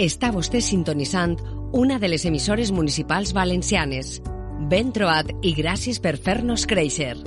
Està vostè sintonitzant una de les emissores municipals valencianes. Ben trobat i gràcies per fer-nos créixer.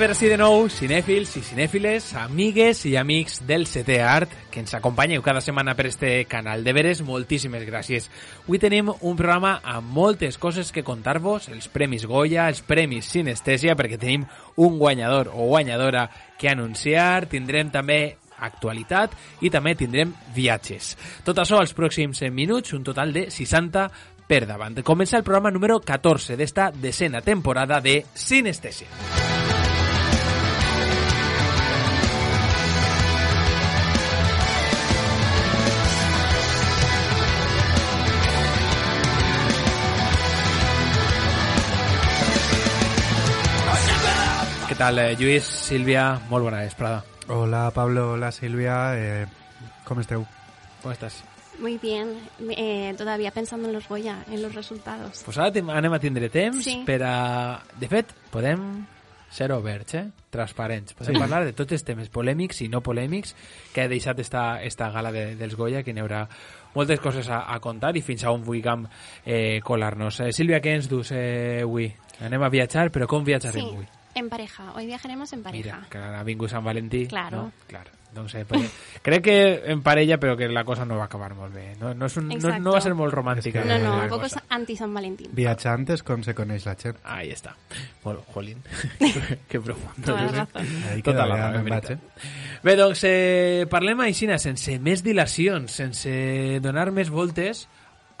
Per si de nou, cinèfils i cinèfiles, amigues i amics del setè art, que ens acompanyeu cada setmana per este canal. De veres, moltíssimes gràcies. Avui tenim un programa amb moltes coses que contar-vos, els Premis Goya, els Premis Sinestèsia, perquè tenim un guanyador o guanyadora que anunciar, tindrem també actualitat i també tindrem viatges. Tot això als pròxims minuts, un total de 60 per davant. Comença el programa número 14 d'esta decena temporada de Sinestèsia. Tal, eh, Lluís, Sílvia? Molt bona vesprada. Hola Pablo, hola Silvia, eh, ¿cómo esteu? Com estàs? Muy bien, eh, todavía pensando en los Goya, en los resultados. Pues ara anem a tindre temps Sí. per a... De fet, podem ser oberts, eh? transparents. Podem Sí. parlar de tots els temes polèmics i no polèmics que ha deixat esta, esta gala de, dels Goya, que n'hi haurà moltes coses a, a contar i fins a on vulguem eh, colar-nos. Eh, Sílvia, què ens dus eh, avui? Anem a viatjar, però com viatjarem Sí, avui? En pareja. Hoy viajaremos en pareja. Mira, que ha vingut Sant Valentí. Claro. No? Claro. Eh, pues, crec que en parella, però que la cosa no va acabar molt bé. No, no, és un, no, no va ser molt romàntica. És que- No, no, un poco cosa. anti-San Valentín. Viachantes con se coneix la gent. Ahí està. Molt, jolín. que profundo. Toda la razón. Ahí Tota la raó, veritat. eh? Bé, doncs eh, parlem aixina, sense més dilacions, sense donar més voltes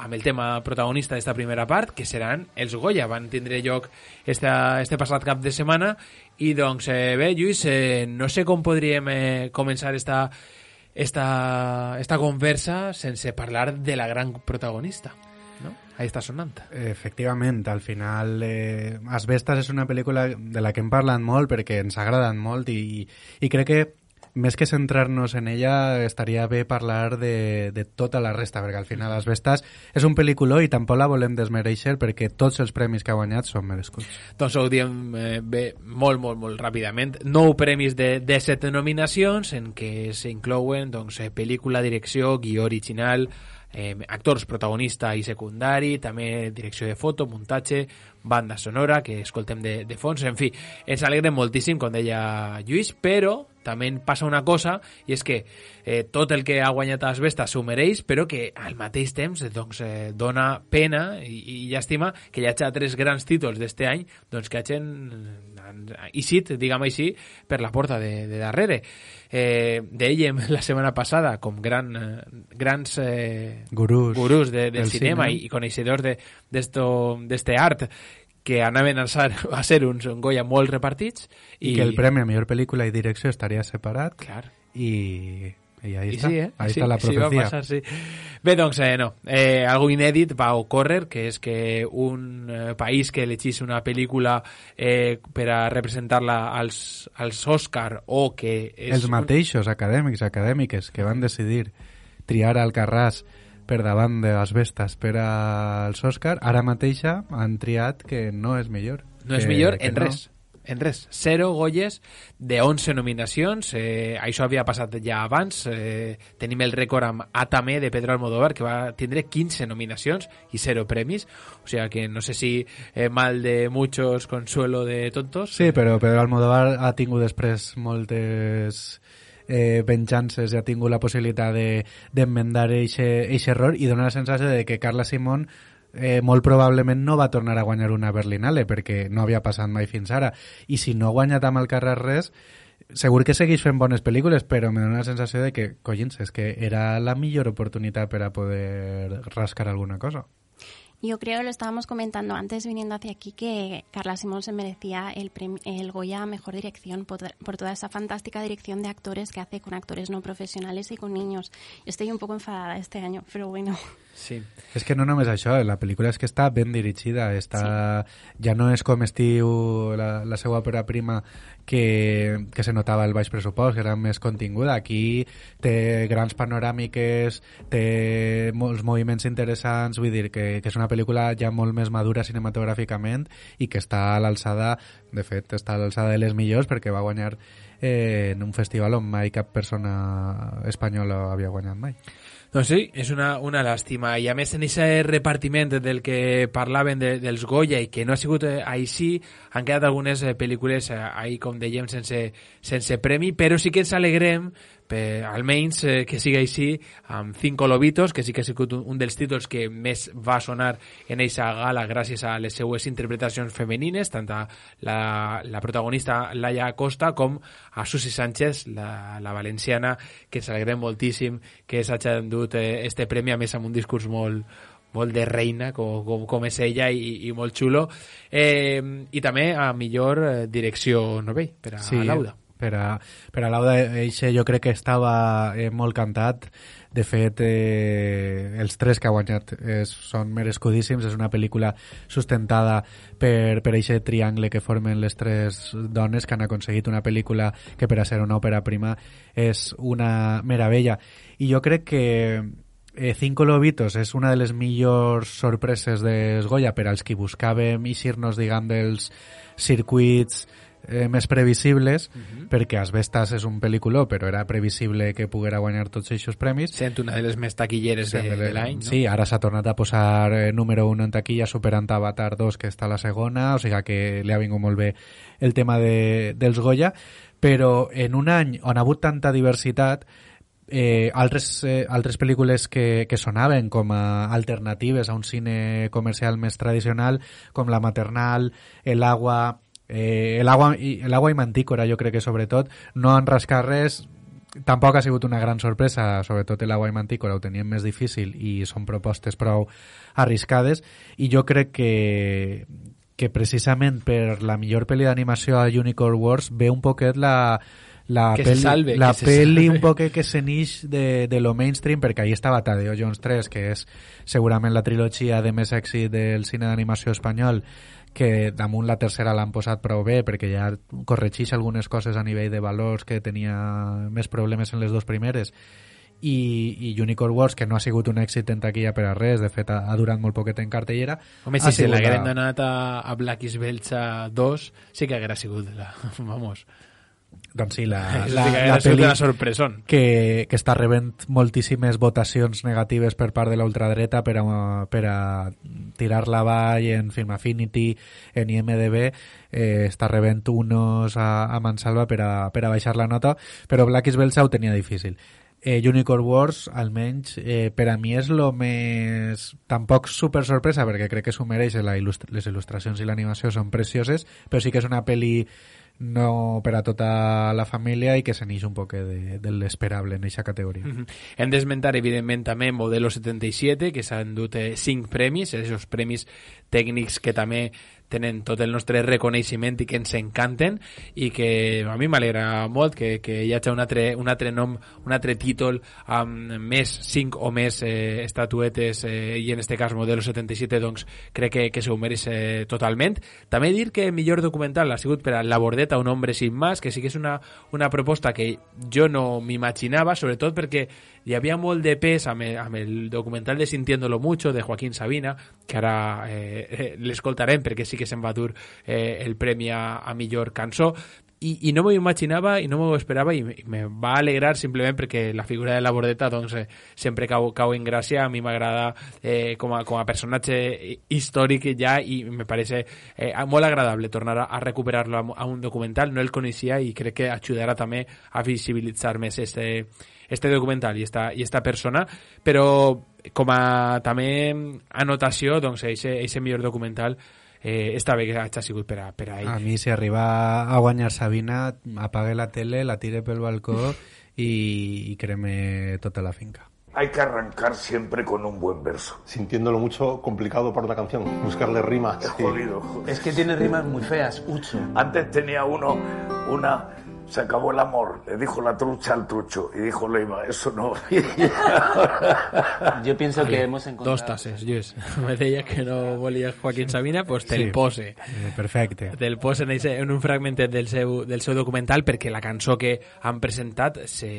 amb el tema protagonista d'esta primera part, que seran els Goya. Van tindre lloc esta, este passat cap de setmana i doncs bé, bé Lluís, eh, no sé com podríem eh, començar esta, esta, esta conversa sense parlar de la gran protagonista. No? Ahí està sonant. Efectivament, al final eh, Asbestas és una pel·lícula de la que hem parlat molt perquè ens ha agradat molt i, i crec que més que centrar-nos en ella estaria bé parlar de, de tota la resta perquè al final Asbestas és un pel·lículó i tampoc la volem desmereixer perquè tots els premis que ha guanyat són merescuts. Doncs ho diem eh, bé, molt, molt, molt ràpidament. Nou premis de, de set nominacions en què s'inclouen doncs, eh, pel·lícula, direcció, guió original, eh, actors protagonista i secundari, també direcció de foto, muntatge, banda sonora, que escoltem de, de fons, en fi, ens alegrem moltíssim, com deia Lluís, però també passa una cosa, i és que eh, tot el que ha guanyat Asbestas s'ho mereix, però que al mateix temps eh, doncs, eh, dona pena i, i llàstima que hi hagi tres grans títols d'este any doncs, que hagin eixit, diguem així, per la porta de, de darrere. Eh, Dèiem la setmana passada com gran, eh, grans eh, Gurús, gurús de, del del cinema cine. i, i coneixedors de- d'esto- d'este art que anaven a ser, a ser uns Goya molt repartits I, que el premi a millor pel·lícula i direcció estaria separat Clar. i, i ahí I està, sí, eh? ahí sí, està la sí, va profecia. passar, sí. Bé, doncs, eh, no. Eh, algo inèdit va ocórrer, que és que un eh, país que elegís una pel·lícula eh, per a representar-la als, als Òscar o que... És els mateixos acadèmics, acadèmiques, que van decidir triar Alcarràs per davant de les bestes per als Òscar, ara mateixa han triat que no és millor. No és que, millor que en no. res. En res. Zero Goyes de 11 nominacions. Eh, això havia passat ja abans. Eh, tenim el rècord amb Atame de Pedro Almodóvar, que va tindre 15 nominacions i zero premis. O sigui que no sé si eh, mal de muchos, consuelo de tontos. Sí, però Pedro Almodóvar ha tingut després moltes eh, venjances ha tingut la possibilitat de- d'enmendar de, aquest error i dona la sensació de que Carla Simón eh, molt probablement no va tornar a guanyar una Berlinale perquè no havia passat mai fins ara. I si no ha guanyat amb el carrer res segur que segueix fent bones pel·lícules però me dona la sensació de que, collins, és que era la millor oportunitat per a poder rascar alguna cosa Yo creo, lo estábamos comentando antes viniendo hacia aquí, que Carla Simón se merecía el, el Goya Mejor Dirección por, por, toda esa fantástica dirección de actores que hace con actores no profesionales y con niños. Estoy un poco enfadada este año, pero bueno. Sí. És que no només això, la pel·lícula és que està ben dirigida, està... Sí. ja no és com estiu la, la seva òpera prima que, que se notava el baix pressupost, que era més continguda. Aquí té grans panoràmiques, té molts moviments interessants, vull dir que, que és una pel·lícula ja molt més madura cinematogràficament i que està a l'alçada, de fet, està a l'alçada de les millors perquè va guanyar eh, en un festival on mai cap persona espanyola havia guanyat mai. Doncs sí, és una, una làstima. I a més en aquest repartiment del que parlaven de, dels Goya i que no ha sigut eh, així, han quedat algunes eh, pel·lícules eh, ahí, com dèiem, sense, sense premi, però sí que ens alegrem per, almenys eh, que sigui així amb Cinco Lobitos, que sí que ha sigut un, un dels títols que més va sonar en eixa gala gràcies a les seues interpretacions femenines, tant a la, la protagonista Laia Costa com a Susi Sánchez, la, la valenciana, que ens alegrem moltíssim que s'hagi endut eh, este premi, a més amb un discurs molt, molt de reina, com, com, com és ella, i, i molt xulo. Eh, I també a millor eh, direcció novell per a sí, Lauda per a, per a l'Auda eixe jo crec que estava eh, molt cantat. De fet eh, els tres que ha guanyat eh, són merescudíssims. És una pel·lícula sustentada per, per eixe triangle que formen les tres dones que han aconseguit una pel·lícula que per a ser una òpera prima és una meravella. I jo crec que eh, Cinco Lobitos és una de les millors sorpreses de Goya per als qui buscàvem eixir-nos, diguem, dels circuits eh, més previsibles, uh -huh. perquè Asbestas és un pel·lículó, però era previsible que poguera guanyar tots aquests premis. Sent una de les més taquilleres de, de l'any, no? Sí, ara s'ha tornat a posar eh, número 1 en taquilla, superant Avatar 2, que està a la segona, o sigui que li ha vingut molt bé el tema de, dels Goya, però en un any on ha hagut tanta diversitat, eh, altres, eh, altres pel·lícules que, que sonaven com a alternatives a un cine comercial més tradicional, com La Maternal, El Agua, Eh, el, agua, i, el agua i mantícora, jo crec que sobretot no han rascat res tampoc ha sigut una gran sorpresa, sobretot l'agua i mantícora ho tenien més difícil i són propostes prou arriscades i jo crec que que precisament per la millor pel·li d'animació a Unicorn Wars ve un poquet la, la que peli, salve, la que peli un poquet que se nix de, de lo mainstream perquè ahí estava Tadeo Jones 3 que és segurament la trilogia de més èxit del cine d'animació espanyol que damunt la tercera l'han posat prou bé perquè ja corregeix algunes coses a nivell de valors que tenia més problemes en les dues primeres i, i Unicorn Wars, que no ha sigut un èxit en taquilla per a res, de fet ha, ha durat molt poquet en cartellera. Home, si se l'hagueren la... donat a, a Black is Belcha 2, sí que haguera sigut la... Vamos. Doncs sí, la, la, la, la pel·li sorpresón. Que, que està rebent moltíssimes votacions negatives per part de la ultradreta per a, per a tirar-la avall en Film Affinity, en IMDB, eh, està rebent unos a, a Mansalva per a, per a baixar la nota, però Black is Belsa ho tenia difícil. Eh, Unicorn Wars, almenys, eh, per a mi és lo més... Tampoc super sorpresa, perquè crec que s'ho mereix, la il·lustra les il·lustracions i l'animació són precioses, però sí que és una pel·li no per a tota la família i que se un poc de, de l'esperable en aquesta categoria. Mm -hmm. Hem d'esmentar, evidentment, també Modelo 77, que s'han dut eh, cinc premis, aquests premis tècnics que també tenen tot el nostre reconeixement i que ens encanten i que a mi m'alegra molt que, que hi hagi un altre, un altre nom, un altre títol amb més 5 o més eh, estatuetes eh, i en este cas Modelo 77 doncs crec que, que se ho mereix eh, totalment. També dir que millor documental ha sigut per a La Bordeta, un hombre sin más, que sí que és una, una proposta que jo no m'imaginava, sobretot perquè hi havia molt de pes amb el, documental de Sintiéndolo Mucho de Joaquín Sabina, que ara eh, l'escoltarem perquè sí que se'n va dur eh, el premi a, a millor cançó, i, i no m'ho imaginava i no m'ho esperava i, i me va alegrar simplement perquè la figura de la Bordeta doncs, eh, sempre cau, cau en gràcia a mi m'agrada eh, com, a, com a personatge històric ja i me parece eh, molt agradable tornar a, a recuperar-lo a, a un documental. No el coneixia i crec que ajudarà també a visibilitzar més este, este documental i esta, i esta persona. Però com a també anotació doncs aquest millor documental eh, esta ha sigut per a, per a ell. A mi, si arriba a guanyar Sabina, apague la tele, la tire pel balcó i, i creme tota la finca. Hay que arrancar siempre con un buen verso. Sintiéndolo mucho complicado para una canción, buscarle rimas. Es jodido, joder. Es que tiene rimas muy feas, Ucho. Antes tenía uno, una, se acabó el amor, le dijo la trucha al trucho, y dijo Leiva, eso no. Yo pienso que hemos encontrado... Dos tases, Lluís. Me deia que no volia Joaquín Sabina, doncs te'l Sí. pose. Eh, perfecte. Te'l pose en, un fragmentet del seu, del seu documental perquè la cançó que han presentat se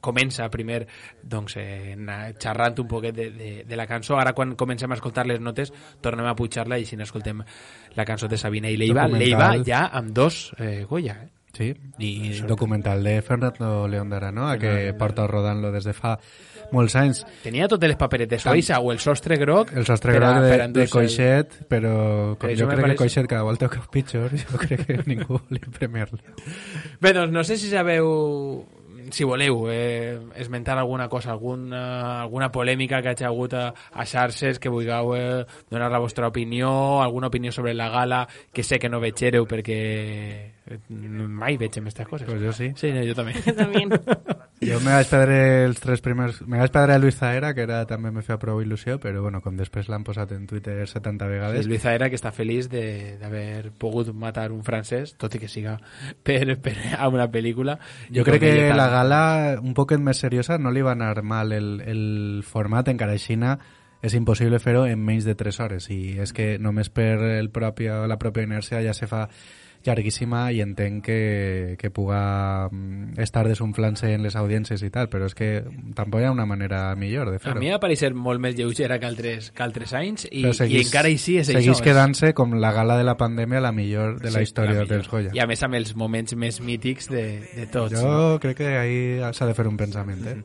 comença primer doncs, eh, xerrant un poquet de, de, de la cançó. Ara quan comencem a escoltar les notes tornem a pujar-la i si n'escoltem la cançó de Sabina i Leiva. Documental. Leiva ja amb dos eh, Goya. Eh? Sí, i documental de Fernando León de Aranoa, que porta rodant-lo des de fa molts anys. Tenia totes les paperetes Oixa o el sostre groc El sostre a- groc de, de endur-se el- Coixet, però com Però jo crec pareix- que Coixet cada volta que és pitjor, jo crec que ningú volia premiar-li. Bé, doncs no sé si sabeu si voleu eh, esmentar alguna cosa, alguna, alguna polèmica que hagi hagut a, a xarxes, que vulgueu eh, donar la vostra opinió, alguna opinió sobre la gala, que sé que no veig perquè eh, mai veig aquestes coses. Pues jo sí. Sí, jo també. También. Jo me vaig perdre els tres primers... Me vaig perdre a Luis Zaera, que era, també me feia prou il·lusió, però bueno, com després l'han posat en Twitter 70 Sí, vegades... Luis Zaera, que està feliç de- d'haver pogut matar un francès, tot i que siga per, per a una pel·lícula. Jo crec que la gala, un poquet més seriosa, no li va anar mal el, el format, encara així és impossible fer-ho en menys de 3 hores i és que només per el propi, la pròpia inèrcia ja se fa llarguíssima i entenc que, que puga mm, estar desunflant-se en les audiències i tal, però és que tampoc hi ha una manera millor de A fer-ho. mi m'ha pareixer molt més lleugera que altres, que altres anys i, Però i encara així és seguís això. és- quedant-se com la gala de la pandèmia la millor de la Sí, història millor. dels Goya. I a més amb els moments més mítics de, de tots. Jo no? crec que ahí s'ha de fer un pensament, eh?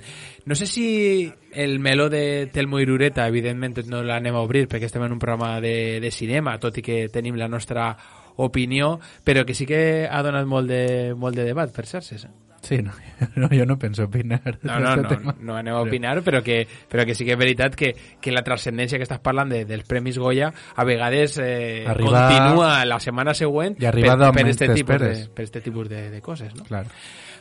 no sé si el meló de Telmo i Rureta, evidentment no l'anem a obrir perquè estem en un programa de, de cinema, tot i que tenim la nostra opinió, però que sí que ha donat molt de, molt de debat per xarxes. eh? Sí, no, no, jo no penso opinar No, no, d'este no, tema. no aneu a opinar, però que, però que sí que és veritat que, que la transcendència que estàs parlant de, dels Premis Goya a vegades eh, Arriba- continua la setmana següent I arriba per, per, este tipus de, per este tipus de, de coses, no? Claro.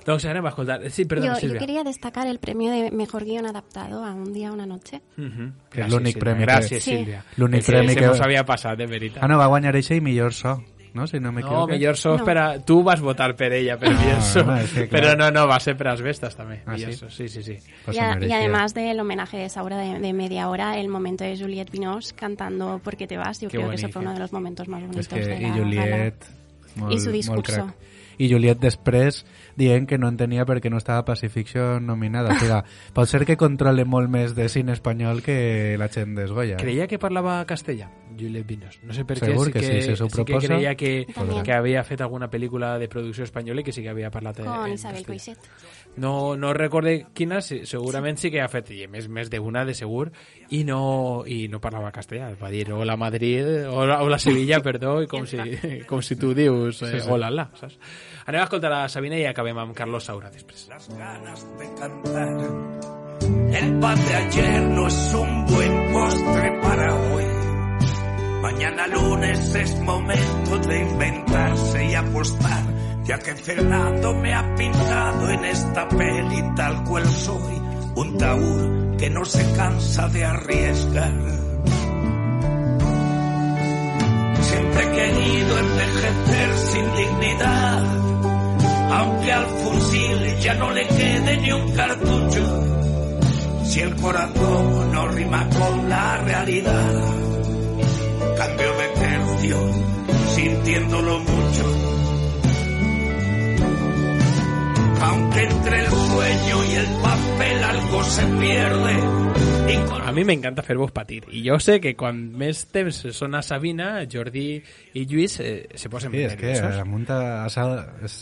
Doncs anem a escoltar. Sí, perdona, Yo, yo Silvia. quería destacar el premio de mejor guion adaptado a Un día, una noche. Que és Gràcies, l'únic premi que- Gràcies, Sí. Sílvia. L'únic És que premi se que- mos havia passat, de veritat. Ah, no, va guanyar eixe i millor so, no? Si no No, m'equivoco. millor so No. per a... Tu vas votar per ella, per Ah, so. no, és que, clar. Però no, no, va ser per asbestas també. Ah, millor sí? Sí, sí, sí. Pues y, a- y además del homenaje de esa obra de, de media hora, el momento de Juliette Binoche cantando Porque te vas, yo Qué creo que eso fue uno de los momentos más bonitos És que, de la i Juliet... Molt, I su discurso. crac. I Juliet després dient que no entenia perquè no estava Pacifiction nominada. O sigui, pot ser que controle molt més de cine espanyol que la gent d'Esgoya. Creia que parlava castellà, Juliette Vinos. No sé per què, Segur sí que que, sí, si s'ho sí que proposa, creia que, Podrà. que havia fet alguna pel·lícula de producció espanyola i que sí que havia parlat en, con en Isabel castellà. Coixet. No, no recorde quina, sí, segurament sí que ha fet, i a més, més d'una de segur, i no, i no parlava castellà. Va dir hola Madrid, hola, hola Sevilla, perdó, i com si, com si tu dius eh, hola la, saps? Anem a escoltar a Sabina i acabem Carlos Saura las ganas de cantar. El pan de ayer no es un buen postre para hoy. Mañana lunes es momento de inventarse y apostar, ya que Fernando me ha pintado en esta peli tal cual soy, un taur que no se cansa de arriesgar. Siempre he querido envejecer sin dignidad, aunque al fusil ya no le quede ni un cartucho. Si el corazón no rima con la realidad, cambio de tercio, sintiéndolo mucho. Aunque entre el sueño y el papel algo se pierde. Y con A mi m'encanta fer-vos patir. I jo sé que quan més temps sona Sabina, Jordi i Lluís eh, se posen Sí, és que nerviosos. amunt has, has,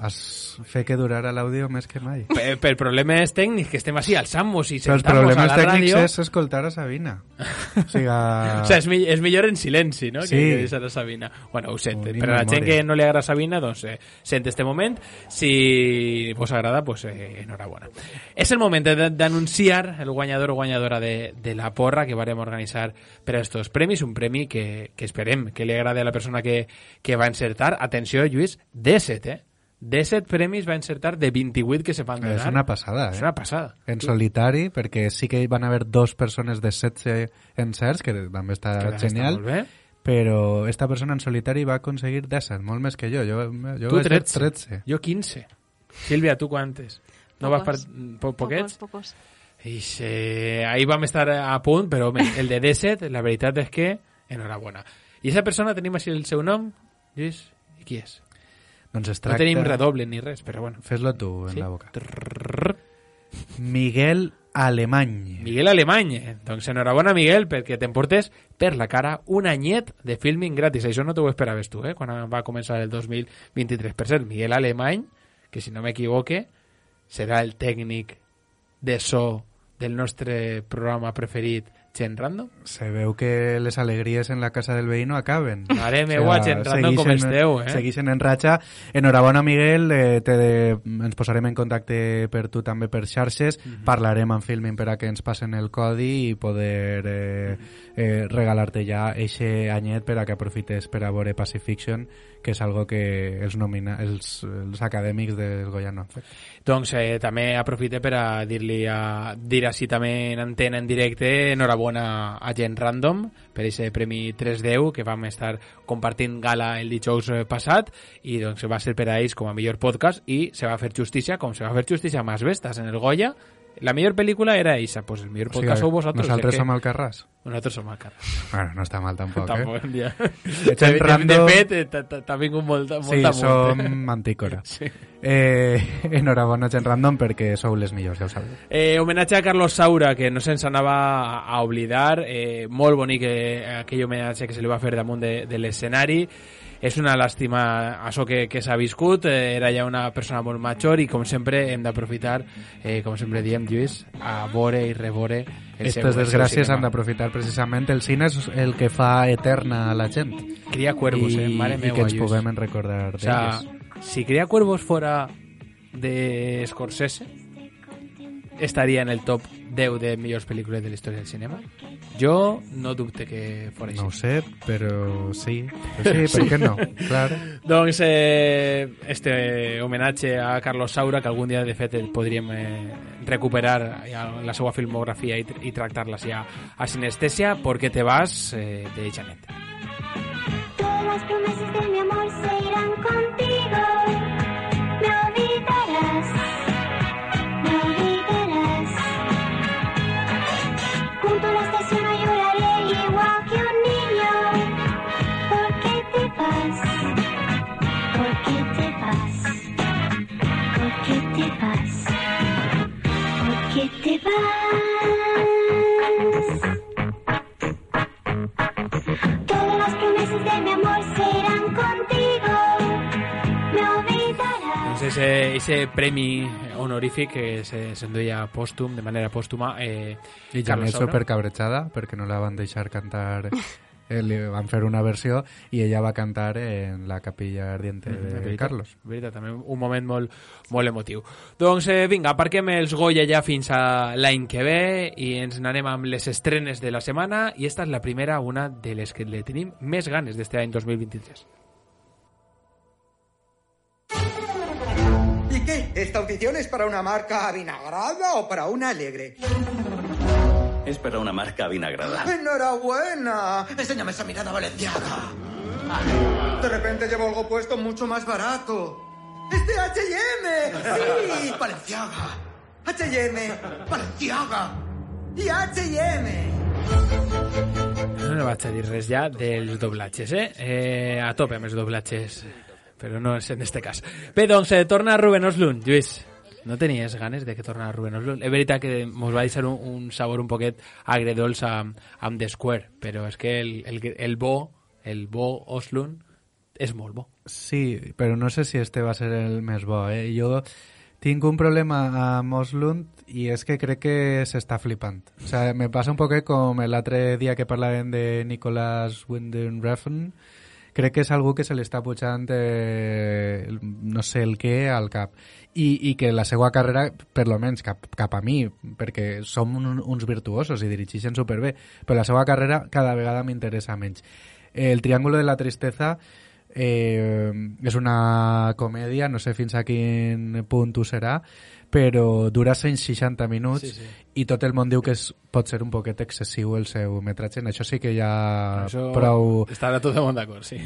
has fer que durara l'àudio més que mai. Per, per problemes tècnics, que estem així alçant-nos i Però els sentant-nos a problemes la tècnics ràdio... és escoltar a Sabina. O sigui, O sea, és, mi- és millor en silenci, no? Sí. Que, deixar a Sabina. Bueno, ho sent. Per a la gent que no li agrada Sabina, doncs eh, sent este moment. Si vos agrada, pues eh, enhorabona. És el moment de- d'anunciar el guanyador o guanyadora de, de la porra que varem organitzar per a estos premis. Un premi que, que esperem que li agrade a la persona que, que va encertar. Atenció, Lluís, D7, eh? 17 premis va encertar de 28 que se van donar. És una passada, És eh? una passada. En solitari, perquè sí que hi van haver dos persones de 16 encerts, que també està Que està genial, molt bé. però esta persona en solitari va aconseguir 17, molt més que jo. Jo, jo Tu vaig fer 13. 13. Jo 15. Sílvia, tu quantes? No vas per... Po poquets? Pocos, pocos. Ix, eh, ahí vam estar a punt, però home, el de Deset, la veritat és que enhorabona. I aquesta persona tenim així el seu nom, Lluís, i qui és? Doncs es No tracta... tenim redoble ni res, però bueno. Fes-lo tu en Sí? la boca. Trrrr. Miguel Alemany. Miguel Alemany. Doncs enhorabona, Miguel, perquè t'emportes per la cara un anyet de filming gratis. Això no t'ho esperaves tu, eh? quan va començar el 2023. Per cert, Miguel Alemany, que si no m'equivoque, serà el tècnic de so del nostre programa preferit, Gen Random. Se veu que les alegries en la casa del veí no acaben. Mare meua, Gen Random, com esteu, eh? Seguixen en ratxa. Enhorabona, Miguel. Eh, te de, ens posarem en contacte per tu també per xarxes. Mhm. Parlarem amb Filmin per a que ens passen el codi i poder eh, eh, regalar-te ja eixe anyet per a que aprofites per a veure Pacifiction, que és algo que els, nomina, els, els acadèmics del Goya no han fet. Doncs eh, també aprofite per a dir-li a dir així també en antena en directe enhorabona a Gent Random per aquest premi 310 que vam estar compartint gala el dijous eh, passat i doncs va ser per a ells com a millor podcast i se va fer justícia com se va fer justícia a Más Vestas en el Goya la millor pel·lícula era eixa, pues el millor podcast sou vosaltres. nosaltres que som al Carràs. Nosaltres som al carrer. Bueno, no està mal tampoc, Tampoc, eh? fet, eh, t'ha t'ha vingut molta, Sí, molta som multa. mantícora. Sí. Eh, enhorabona, gent random, perquè sou les millors, ja ho sabeu. Eh, homenatge a Carlos Saura, que no se'ns anava a oblidar. Eh, molt bonic eh, aquell homenatge que se li va fer damunt de, de l'escenari. És una làstima això que, que s'ha viscut. Eh, era ja una persona molt major i, com sempre, hem d'aprofitar, eh, com sempre diem, Lluís, a veure i seu, Aquestes desgràcies han d'aprofitar precisament el cine és el que fa eterna a la gent. Cria cuervos, I, eh? Mare i meua, que ens puguem recordar O sea, si Cría Cuervos fuera de Scorsese, estaría en el top 10 de millors pel·lícules de la història del cinema. Jo no dubte que fora així. No ho sé, però sí. Però sí, per què no? Clar. Doncs eh, este homenatge a Carlos Saura, que algun dia de fet el podríem eh, recuperar la seva filmografia i, i tractar-la a, a Sinestesia, porque te vas eh, de Janet. Todas las promesas de mi amor ¿Por qué te vas? Todas las promesas de mi amor serán contigo. Me olvidarás. Doncs ese, ese premi honorífic que se s'enduia pòstum, de manera pòstuma, eh, I Carlos Janet Saura. supercabrejada perquè no la van deixar cantar li van fer una versió i ella va cantar en la capilla ardiente de veritat, Carlos. veritat, també un moment molt, molt emotiu. Doncs eh, vinga, aparquem els Goya ja fins a l'any que ve i ens n'anem amb les estrenes de la setmana i esta és la primera, una de les que le tenim més ganes d'este any 2023. ¿Y qué? ¿Esta audición es para una marca avinagrada o para una alegre? Es para una marca avinagrada. ¡Enhorabuena! Enséñame esa mirada valenciaga. De repente llevo algo puesto mucho más barato. ¡Es de H&M! ¡Sí! ¡Valenciaga! ¡H&M! ¡Valenciaga! ¡Y H&M! No vaig a dir res ja dels doblatges, eh? eh a tope amb els doblatges, però no és en este cas. Bé, doncs, eh, torna Ruben Oslund. Lluís, no tenies ganes de que torna Ruben Oslund? És veritat que mos va deixar un, un sabor un poquet agredolç amb, amb The Square, però és que el, el, el bo, el bo Oslund, és molt bo. Sí, però no sé si este va ser el més bo, eh? Jo tinc un problema amb Oslund i és que crec que s'està flipant. O sea, me passa un poquet com l'altre dia que parlàvem de Nicolas Winding Refn. Crec que és algú que se li està pujant eh, no sé el què al cap. I, i que la seva carrera, per lo menys cap, cap a mi, perquè som un, uns virtuosos i dirigeixen superbé, però la seva carrera cada vegada m'interessa menys. El Triángulo de la Tristeza Eh, és una comèdia, no sé fins a quin punt ho serà, però dura 160 minuts Sí, sí. i tot el món diu que és, pot ser un poquet excessiu el seu metratge. En això sí que hi ha Això prou, Estarà tot el món d'acord, sí.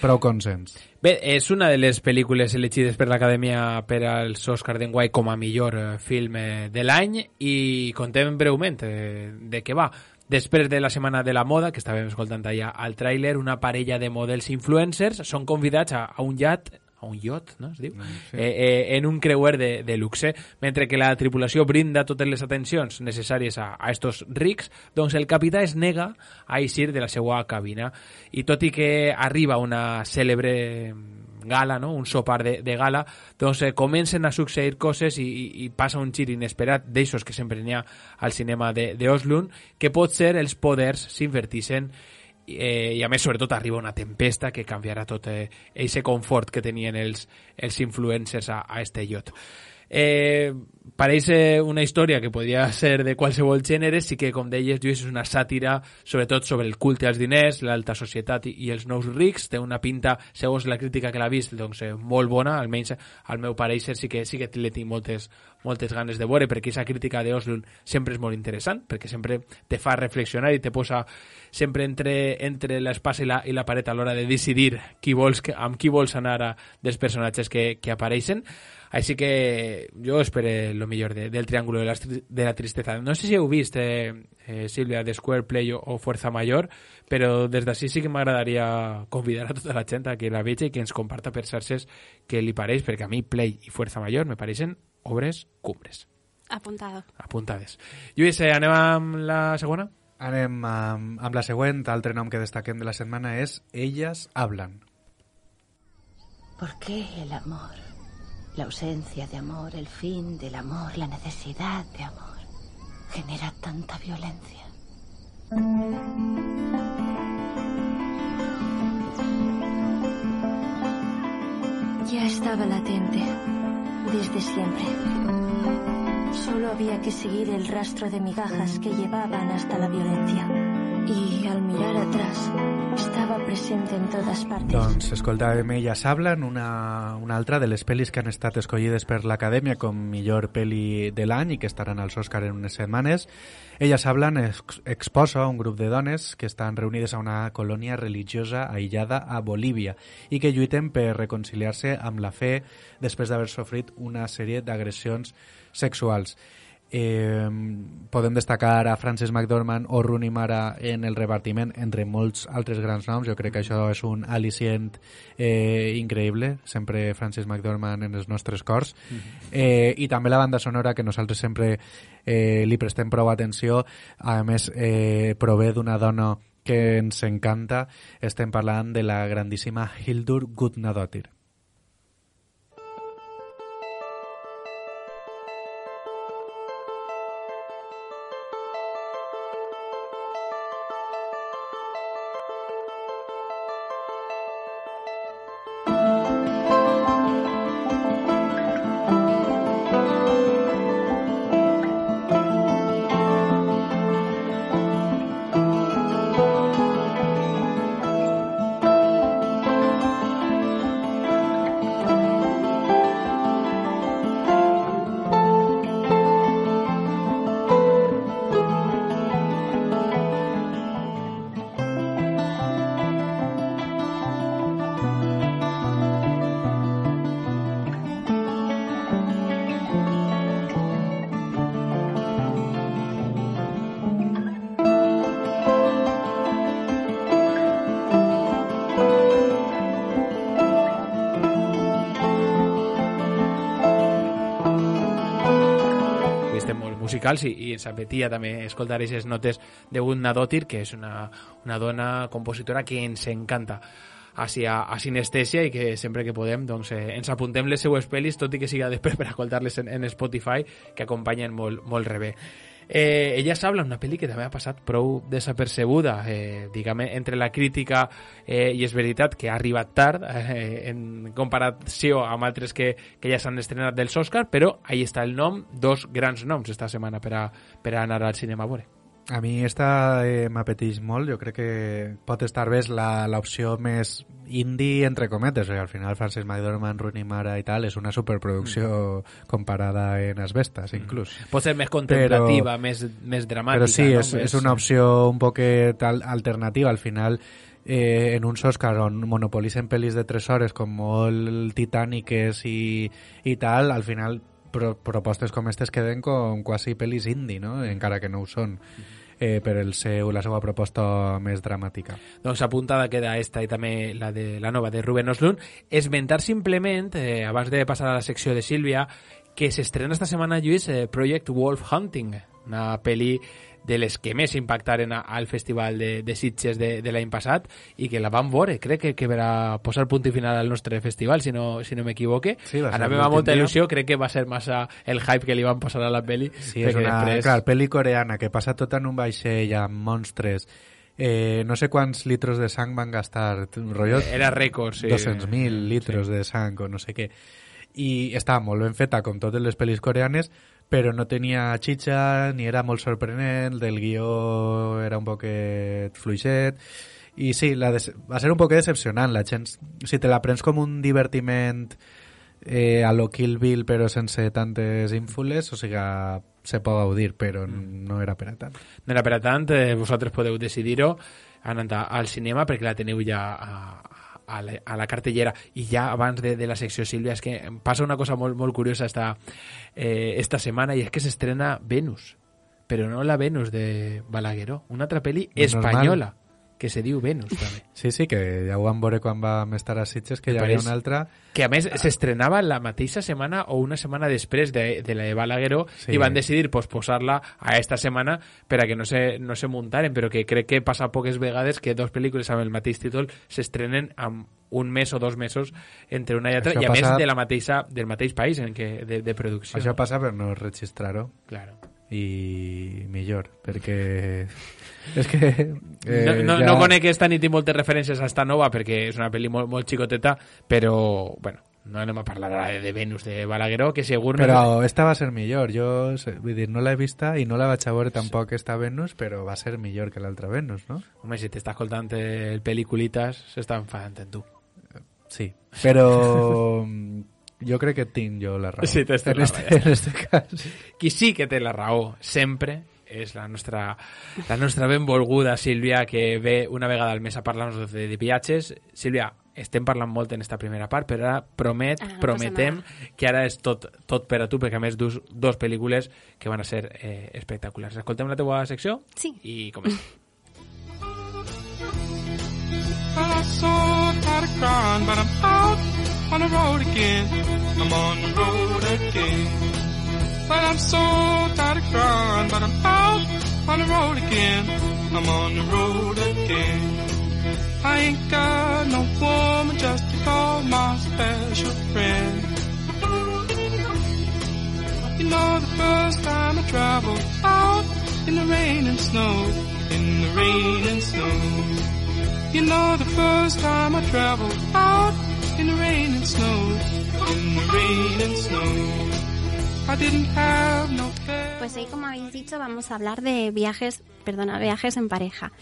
prou consens. Bé, és una de les pel·lícules elegides per l'Acadèmia per als Oscar d'enguany com a millor eh, film eh, de l'any i contem breument eh, de què va. Després de la Setmana de la Moda, que estàvem escoltant allà al tràiler, una parella de models influencers són convidats a, a un yacht a un yacht, no es diu? sí. Eh, eh, en un creuer de, de luxe, mentre que la tripulació brinda totes les atencions necessàries a, a estos rics, doncs el capità es nega a eixir de la seva cabina. I tot i que arriba una cèlebre gala, no? un sopar de, de gala, doncs eh, comencen a succeir coses i, i, i passa un gir inesperat d'eixos que sempre n'hi ha al cinema de, de Oslund, que pot ser els poders s'invertixen eh, i a més sobretot arriba una tempesta que canviarà tot eh, eixe confort que tenien els, els influencers a, a este yacht. Eh, pareix una història que podria ser de qualsevol gènere, sí que, com deies, Lluís, és una sàtira sobretot sobre el culte als diners, l'alta societat i, els nous rics, té una pinta, segons la crítica que l'ha vist, doncs, eh, molt bona, almenys al meu pareixer sí que, sí que le tinc moltes, moltes ganes de veure, perquè aquesta crítica d'Oslund sempre és molt interessant, perquè sempre te fa reflexionar i te posa sempre entre, entre l'espasa i la, i la paret a l'hora de decidir qui vols, amb qui vols anar a, dels personatges que, que apareixen. Així que jo espero el millor de, del Triángulo de la, de la Tristeza. No sé si heu vist, eh, eh, Sílvia, de Square Play o, o Fuerza Mayor, però des d'ací sí que m'agradaria convidar a tota la gent a que la vegi i que ens comparta per xarxes què li pareix, perquè a mi Play i Fuerza Mayor me pareixen obres cumbres, Apuntado. apuntades. Lluís, eh, anem amb la segona? Anem amb, amb la següent. Altre nom que destaquem de la setmana és Ellas hablan. ¿Por qué el amor? La ausencia de amor, el fin del amor, la necesidad de amor genera tanta violencia. Ya estaba latente, desde siempre. Solo había que seguir el rastro de migajas que llevaban hasta la violencia. Al mirar atrás, estaba presente en todas partes. Doncs escoltàvem Elles hablan, una, una altra de les pel·lis que han estat escollides per l'Acadèmia com millor pel·li de l'any i que estaran als Òscar en unes setmanes. Elles hablan ex exposa un grup de dones que estan reunides a una colònia religiosa aïllada a Bolívia i que lluiten per reconciliar-se amb la fe després d'haver sofrit una sèrie d'agressions sexuals. Eh, podem destacar a Frances McDormand o Rooney Mara en el repartiment, entre molts altres grans noms. Jo crec que això és un al·licient eh, increïble, sempre Frances McDormand en els nostres cors. eh, I també la banda sonora, que nosaltres sempre eh, li prestem prou atenció. A més, eh, prové d'una dona que ens encanta. Estem parlant de la grandíssima Hildur Gudnadottir. Musicals i, i ens apetia també escoltar aquestes notes que és una, una dona compositora que ens encanta hacia a sinestèsia i que sempre que podem doncs, eh, ens apuntem les seues pel·lis, tot i que siga després per escoltar-les en, en Spotify, que acompanyen molt, molt rebé. Eh, ella s'habla una pel·li que també ha passat prou desapercebuda, eh, diguem, entre la crítica eh, i és veritat que ha arribat tard eh, en comparació amb altres que, que ja s'han estrenat dels Oscar, però ahí està el nom, dos grans noms esta setmana per a, per a anar al cinema a veure. A mi esta eh, m'apeteix molt, jo crec que pot estar bé l'opció més indie, entre cometes, perquè al final Francis McDormand, Rooney Mara i tal, és una superproducció comparada en Asbestas, inclús. Pot ser més contemplativa, Però- més, més dramàtica. Però sí, no? és, Més- és una opció un poquet al alternativa. Al final, eh, en uns Oscars on monopolitzen pel·lis de 3 hores com molt titàniques i, i tal, al final pro, propostes com aquestes queden com quasi pel·lis indie, no? encara que no ho són eh, per el seu, la seva proposta més dramàtica. Doncs apuntada queda esta i també la de la nova de Ruben Oslund. Esmentar simplement, eh, abans de passar a la secció de Sílvia, que s'estrena esta setmana, Lluís, eh, Project Wolf Hunting, una pel·li de les que més impactaren al Festival de, de Sitges de, de l'any passat i que la vam veure, crec que, que verà posar punt i final al nostre festival, si no, si no m'equivoque. Sí, va Anàvem l'últim amb molta dia. il·lusió, crec que va ser massa el hype que li van posar a la pel·li. Sí, és una després- clar, pel·li coreana que passa tot en un vaixell amb monstres eh, no sé quants litros de sang van gastar rotllo, Era rècord, sí. 200.000 litros de sang o no sé què i estava molt ben feta com totes les pel·lis coreanes però no tenia xitxa ni era molt sorprenent el guió era un poquet fluixet i sí, la va ser un poquet decepcionant la gent, si te la prens com un divertiment eh, a lo Kill Bill però sense tantes ínfules o sigui, se pot gaudir però no era per a tant. No era per a tant, eh, vosaltres podeu decidir-ho anant al cinema perquè la teniu ja a, a, la, a la cartellera i ja abans de, de la secció Sílvia és que em passa una cosa molt, molt curiosa esta, eh, esta setmana i és que s'estrena Venus però no la Venus de Balagueró una altra pel·li Menos espanyola mal. Que se diu Venus també Sí, sí, que ja ho vam veure quan vam estar a Sitges, que hi havia una altra... que a més s'estrenava la mateixa setmana o una setmana després de, de la de Balagueró Sí. i van decidir posposar-la a esta setmana per a que no se, no se muntaren, però que crec que passa poques vegades que dos pel·lícules amb el mateix títol s'estrenen amb un mes o dos mesos entre una i altra, Això i a passa- més de la mateixa, del mateix país en què, de, de producció. Això passa per no registrar-ho. Claro. I millor, perquè... És que... Eh, no, no, ja- no conec esta ni tinc moltes referències a esta nova perquè és una pel·li molt, molt xicoteta, però, bueno, no anem a parlar ara de Venus de Balagueró, que segur... no- Però esta va ser millor. Jo, sé- vull dir, no l'he vista i no la vaig a veure tampoc esta Venus, però va ser millor que l'altra Venus, no? Home, si t'està escoltant el pel·lículitas, s'està enfadant en tu. Sí, però jo crec que tinc jo la raó. Sí, tens en, la este, en este cas. Qui sí que té la raó sempre és la nostra, la nostra benvolguda Sílvia, que ve una vegada al mes a parlar-nos de, de viatges. Sílvia, estem parlant molt en esta primera part, però ara promet, Ah, no prometem que ara és tot, tot per a tu, perquè a més dus dos pel·lícules que van a ser eh, espectaculars. Escoltem la teua secció? Sí. I comencem. Well, but I'm so tired of crying, but I'm out on the road again. I'm on the road again. I ain't got no woman just to call my special friend. You know the first time I traveled out in the rain and snow, in the rain and snow. You know the first time I traveled out in the rain and snow, in the rain and snow. Pues ahí, como habéis dicho, vamos a hablar de viajes, perdona, viajes en pareja.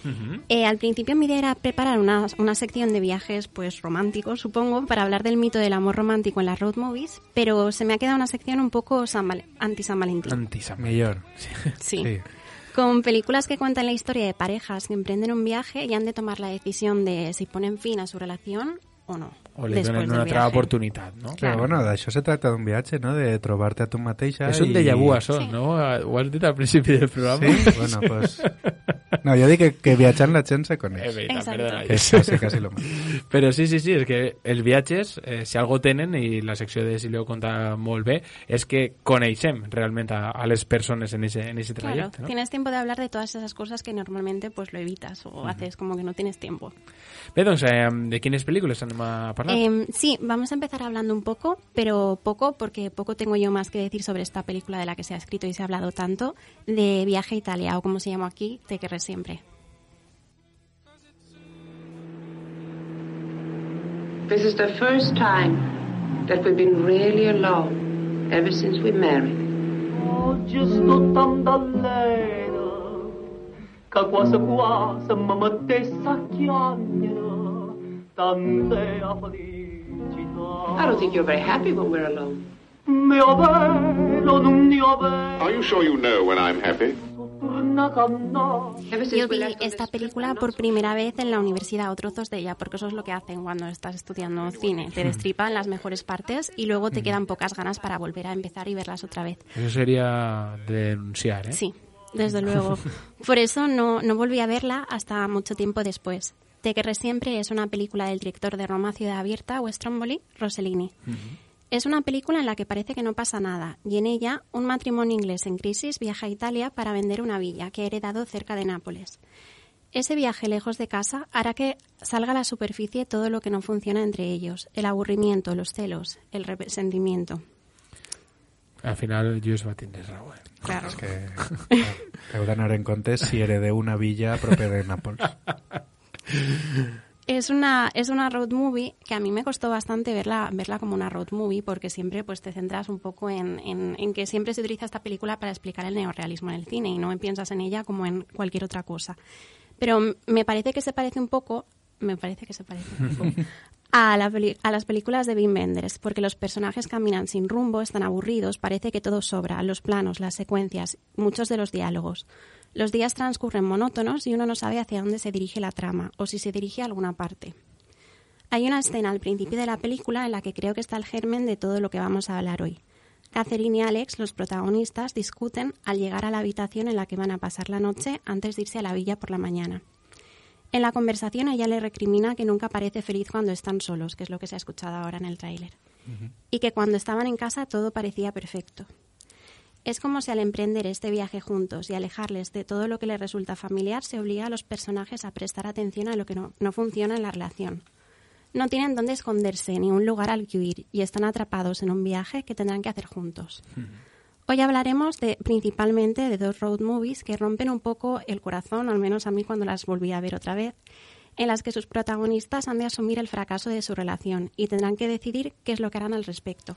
Eh, al principio mi idea era preparar una, una sección de viajes pues románticos, supongo, para hablar del mito del amor romántico en las road movies, pero se me ha quedado una sección un poco San Val- anti-San Valentín. Anti-San Millor. Sí. Con películas que cuentan la historia de parejas que emprenden un viaje y han de tomar la decisión de si ponen fin a su relación o no. O li donen una altra oportunitat, no? Però bueno, d'això se tracta d'un viatge, no? De trobar-te a tu mateixa És un i... déjà vu, això, no? Ho has dit al principi del programa. Sí? Bueno, pues... No, jo dic que, que viatjant la gent se coneix. És veritat, perdona. Que és quasi, quasi lo mateix. Però sí, sí, sí, és que els viatges, eh, si algo tenen, i la secció de Silvio conta molt bé, és que coneixem realment a, a les persones en ese, en ese Claro, trajecte, no? tienes tiempo de hablar de todas esas cosas que normalmente pues lo evitas o haces como que no tienes tiempo. Bé, doncs, eh, de quines pel·lícules a? Em, sí, vamos a empezar hablando un poco, pero poco, porque poco tengo yo más que decir sobre esta película de la que se ha escrito y se ha hablado tanto, de Viaje a Italia, o como se llama aquí, Te querré siempre. This is the first time that we've been really alone ever since we married. Oggi sto tanto a letto quasi quasi mamma chiamerà tante felicità. I don't think you're very happy when we're alone. Are you sure you know when I'm happy? Yo vi esta película por primera vez en la universidad, o trozos de ella, porque eso es lo que hacen cuando estás estudiando cine. Te destripan las mejores partes y luego te quedan pocas ganas para volver a empezar y verlas otra vez. Eso sería denunciar, ¿eh? Sí, desde luego. Por eso no, no volví a verla hasta mucho tiempo después. Te querré siempre es una película del director de Roma Ciudad Abierta, Westromboli, Rossellini. Es una película en la que parece que no pasa nada y en ella un matrimonio inglés en crisis viaja a Italia para vender una villa que ha heredado cerca de Nápoles. Ese viaje lejos de casa hará que salga a la superficie todo lo que no funciona entre ellos, el aburrimiento, los celos, el resentimiento. Al final, Lluís va. Eh? Claro. És que si heredeu una villa propera de Nàpols. Es una, es una road movie que a mí me costó bastante verla, verla como una road movie porque siempre pues, te centras un poco en, en, en que siempre se utiliza esta película para explicar el neorrealismo en el cine y no piensas en ella como en cualquier otra cosa. Pero me parece que se parece un poco, me parece que se parece un poco a, la peli- a las películas de Wim Wenders, porque los personajes caminan sin rumbo, están aburridos, parece que todo sobra, los planos, las secuencias, muchos de los diálogos. Los días transcurren monótonos y uno no sabe hacia dónde se dirige la trama o si se dirige a alguna parte. Hay una escena al principio de la película en la que creo que está el germen de todo lo que vamos a hablar hoy. Catherine y Alex, los protagonistas, discuten al llegar a la habitación en la que van a pasar la noche antes de irse a la villa por la mañana. En la conversación ella le recrimina que nunca parece feliz cuando están solos, que es lo que se ha escuchado ahora en el tráiler, y que cuando estaban en casa todo parecía perfecto. Es como si al emprender este viaje juntos y alejarles de todo lo que les resulta familiar se obliga a los personajes a prestar atención a lo que no, no funciona en la relación. No tienen dónde esconderse ni un lugar al que huir y están atrapados en un viaje que tendrán que hacer juntos. Hoy hablaremos de, principalmente de dos road movies que rompen un poco el corazón, al menos a mí cuando las volví a ver otra vez, en las que sus protagonistas han de asumir el fracaso de su relación y tendrán que decidir qué es lo que harán al respecto.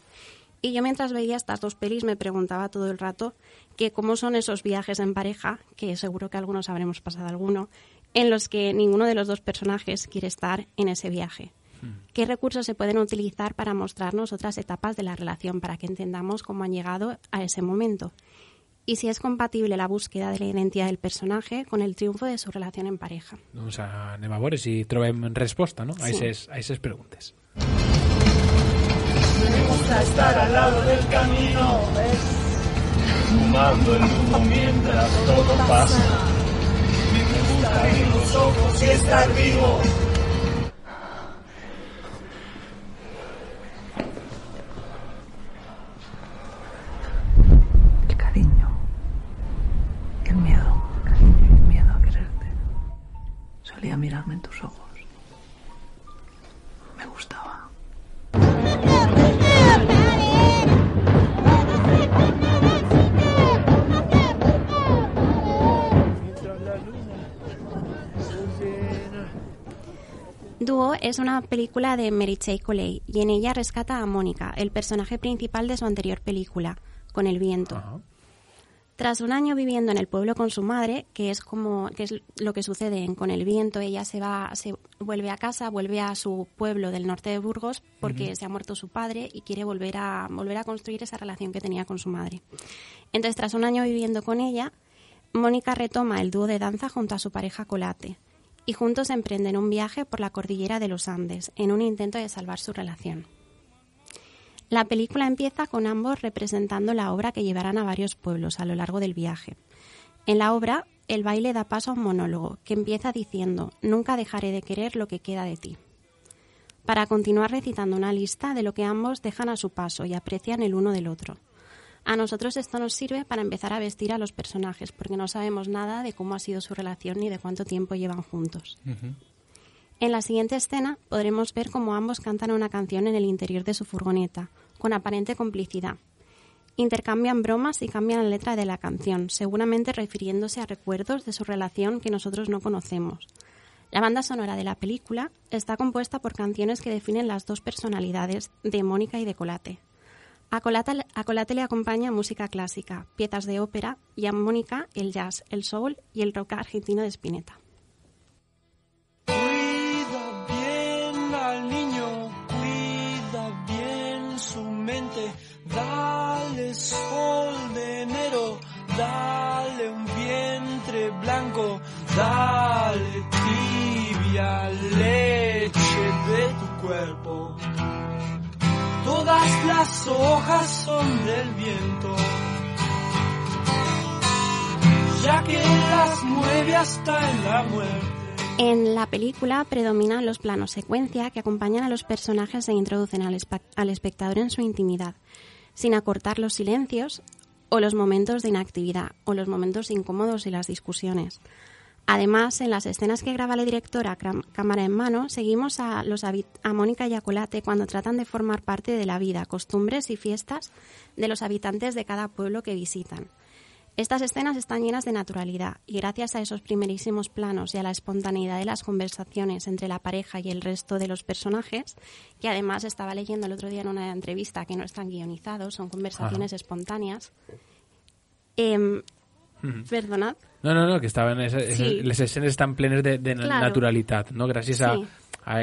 Y yo mientras veía estas dos pelis me preguntaba todo el rato que cómo son esos viajes en pareja, que seguro que algunos habremos pasado alguno, en los que ninguno de los dos personajes quiere estar en ese viaje. ¿Qué recursos se pueden utilizar para mostrarnos otras etapas de la relación para que entendamos cómo han llegado a ese momento? Y si es compatible la búsqueda de la identidad del personaje con el triunfo de su relación en pareja. Doncs anem a veure si trobem resposta no? a Sí. aquestes a aquestes preguntes. Me gusta estar al lado del camino, fumando el humo mientras todo pasa. Me gusta abrir los ojos y estar vivo. El cariño. El miedo. El miedo a quererte. Solía mirarme en tus ojos. Dúo es una película de Mary J. Coley y en ella rescata a Mónica, el personaje principal de su anterior película, Con el viento. Tras un año viviendo en el pueblo con su madre, que es como que es lo que sucede en Con el viento, ella se va, se vuelve a casa, vuelve a su pueblo del norte de Burgos porque se ha muerto su padre y quiere volver a volver a construir esa relación que tenía con su madre. Entonces, tras un año viviendo con ella, Mónica retoma el dúo de danza junto a su pareja Colate y juntos emprenden un viaje por la cordillera de los Andes en un intento de salvar su relación. La película empieza con ambos representando la obra que llevarán a varios pueblos a lo largo del viaje. En la obra, el baile da paso a un monólogo que empieza diciendo Nunca dejaré de querer lo que queda de ti. Para continuar recitando una lista de lo que ambos dejan a su paso y aprecian el uno del otro. A nosotros esto nos sirve para empezar a vestir a los personajes, porque no sabemos nada de cómo ha sido su relación ni de cuánto tiempo llevan juntos. En la siguiente escena podremos ver cómo ambos cantan una canción en el interior de su furgoneta, con aparente complicidad. Intercambian bromas y cambian la letra de la canción, seguramente refiriéndose a recuerdos de su relación que nosotros no conocemos. La banda sonora de la película está compuesta por canciones que definen las dos personalidades de Mónica y de Colate. A Colate, le acompaña música clásica, piezas de ópera y a Mónica el jazz, el soul y el rock argentino de Spinetta. Cuida bien al niño, cuida bien su mente, dale sol de enero, dale un vientre blanco, dale tibia leche de tu cuerpo. Todas las hojas son del viento, ya que las mueve hasta en la muerte. En la película predominan los planos secuencia que acompañan a los personajes e introducen al, espectador en su intimidad, sin acortar los silencios o los momentos de inactividad o los momentos incómodos y las discusiones. Además, en las escenas que graba la directora cámara en mano, seguimos a, los a Mónica y a Colate cuando tratan de formar parte de la vida, costumbres y fiestas de los habitantes de cada pueblo que visitan. Estas escenas están llenas de naturalidad y gracias a esos primerísimos planos y a la espontaneidad de las conversaciones entre la pareja y el resto de los personajes, que además estaba leyendo el otro día en una entrevista que no están guionizados, son conversaciones espontáneas. Em. Perdonad. No, no, no, que estaven esa, esa, Sí. les escenes estan plenes de, de Claro. naturalitat, no? Gràcies a, Sí. a,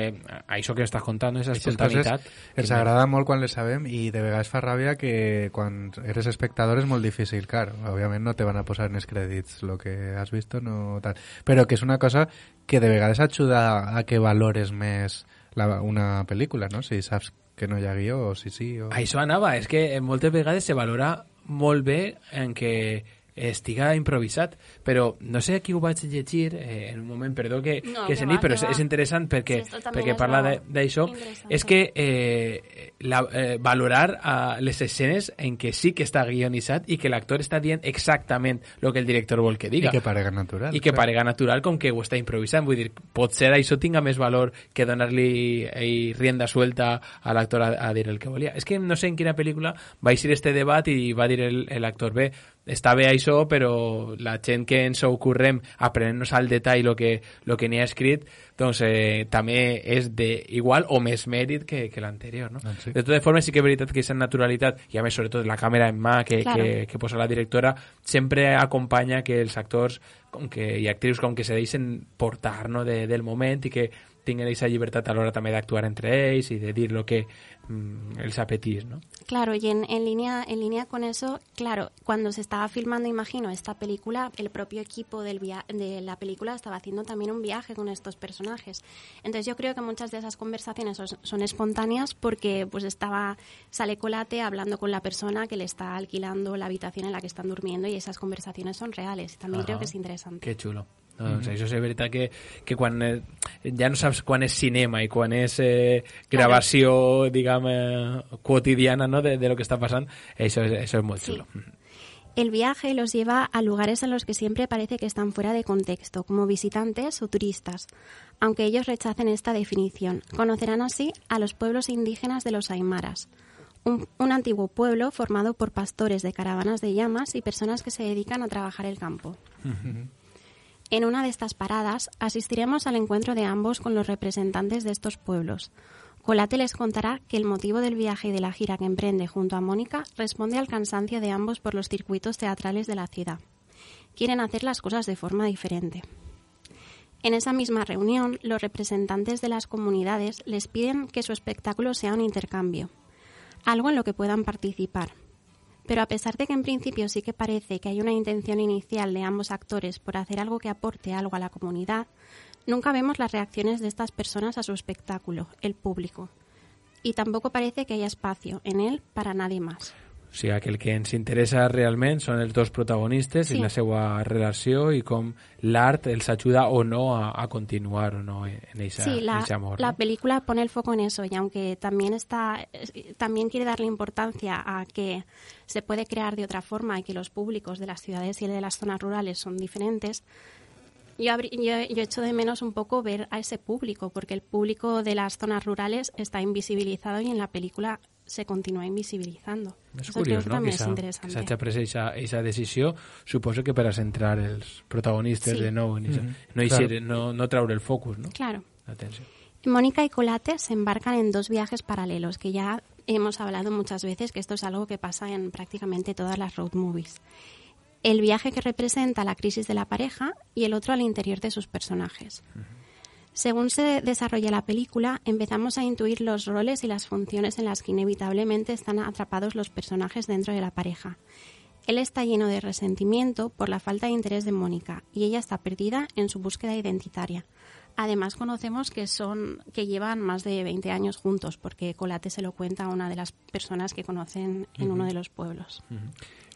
a això que estàs contant, esa coses ens agrada molt quan les sabem i de vegades fa ràbia que quan eres espectador és molt difícil, clar, òbviament no te van a posar en els crèdits lo que has visto, no tal, però que és una cosa que de vegades ajuda a que valores més la, una pel·lícula, no? Si saps que no hi ha guió o si sí o... A això anava, és que moltes vegades se valora molt bé en què estiga improvisat, però no sé a qui ho vaig llegir eh, en un moment, perdó que, No, que que se va, però que és, va. és interessant perquè, Sí, perquè parla d'això, és que eh, la, eh, valorar a les escenes en què sí que està guionitzat i que l'actor està dient exactament el que el director vol que diga. I que parega natural. I que clar. parega natural com que ho està improvisant. Vull dir, potser això tinga més valor que donar-li eh, rienda suelta a l'actor a, a dir el que volia. És que no sé en quina pel·lícula va eixir este debat i va dir el- el actor, bé, està bé això, però la gent que ens ho ocorrem aprenent-nos al detall el que, lo que n'hi ha escrit, doncs eh, també és de igual o més mèrit que, que l'anterior, no? Doncs sí. De totes formes, sí que és veritat que aquesta naturalitat, i a més, sobretot la càmera en mà que, Claro. que, que posa la directora, sempre acompanya que els actors com que, i actrius com que se deixen portar no, de, del moment i que tinguin aquesta llibertat a l'hora també d'actuar entre ells i de dir lo que mm, els apetís, no? Claro, y en, en línea en línea con eso, claro, cuando se estaba filmando, imagino, esta película, el propio equipo del via- de la película estaba haciendo también un viaje con estos personajes. Entonces yo creo que muchas de esas conversaciones son, son espontáneas porque pues estaba sale Colate hablando con la persona que le está alquilando la habitación en la que están durmiendo y esas conversaciones son reales. También creo que es interesante. Això és veritat que, que quan eh, ja no saps quan és cinema i quan és eh, gravació, diguem, eh, quotidiana no, de, de lo que està passant, això és, això és molt Sí. xulo. El viaje los lleva a lugares en los que siempre parece que están fuera de contexto, como visitantes o turistas, aunque ellos rechacen esta definición. Conocerán así a los pueblos indígenas de los Aymaras, un, un antiguo pueblo formado por pastores de caravanas de llamas y personas que se dedican a trabajar el campo. En una de estas paradas asistiremos al encuentro de ambos con los representantes de estos pueblos. Colate les contará que el motivo del viaje y de la gira que emprende junto a Mónica responde al cansancio de ambos por los circuitos teatrales de la ciudad. Quieren hacer las cosas de forma diferente. En esa misma reunión, los representantes de las comunidades les piden que su espectáculo sea un intercambio, algo en lo que puedan participar. Pero a pesar de que en principio sí que parece que hay una intención inicial de ambos actores por hacer algo que aporte algo a la comunidad, nunca vemos las reacciones de estas personas a su espectáculo, el público. Y tampoco parece que haya espacio en él para nadie más. O sigui, que el que ens interessa realment són els dos protagonistes Sí. i la seva relació i com l'art els ajuda o no a, a continuar o no en ese Sí, la, amor. la película pone el foco en eso y aunque también está, es- también quiere darle importancia a que se puede crear de otra forma y que los públicos de las ciudades y de las zonas rurales son diferentes, yo, yo, yo echo de menos un poco ver a ese público porque el público de las zonas rurales está invisibilizado y en la película se continúa invisibilizando. És Eso creo curiós, no? Que s'hagi pres aquesta decisió, suposo que per a centrar els protagonistes Sí. de nou, en això. No, Claro. no, no traure el focus, no? Claro. Atenció. Mónica y Colate se embarcan en dos viajes paralelos que ya hemos hablado muchas veces que esto es algo que pasa en prácticamente todas las road movies. El viaje que representa la crisis de la pareja y el otro al interior de sus personajes. Según se desarrolla la película, empezamos a intuir los roles y las funciones en las que inevitablemente están atrapados los personajes dentro de la pareja. Él está lleno de resentimiento por la falta de interés de Mónica y ella está perdida en su búsqueda identitaria. Además conocemos que son que llevan más de 20 años juntos porque Colate se lo cuenta a una de las personas que conocen en uno de los pueblos.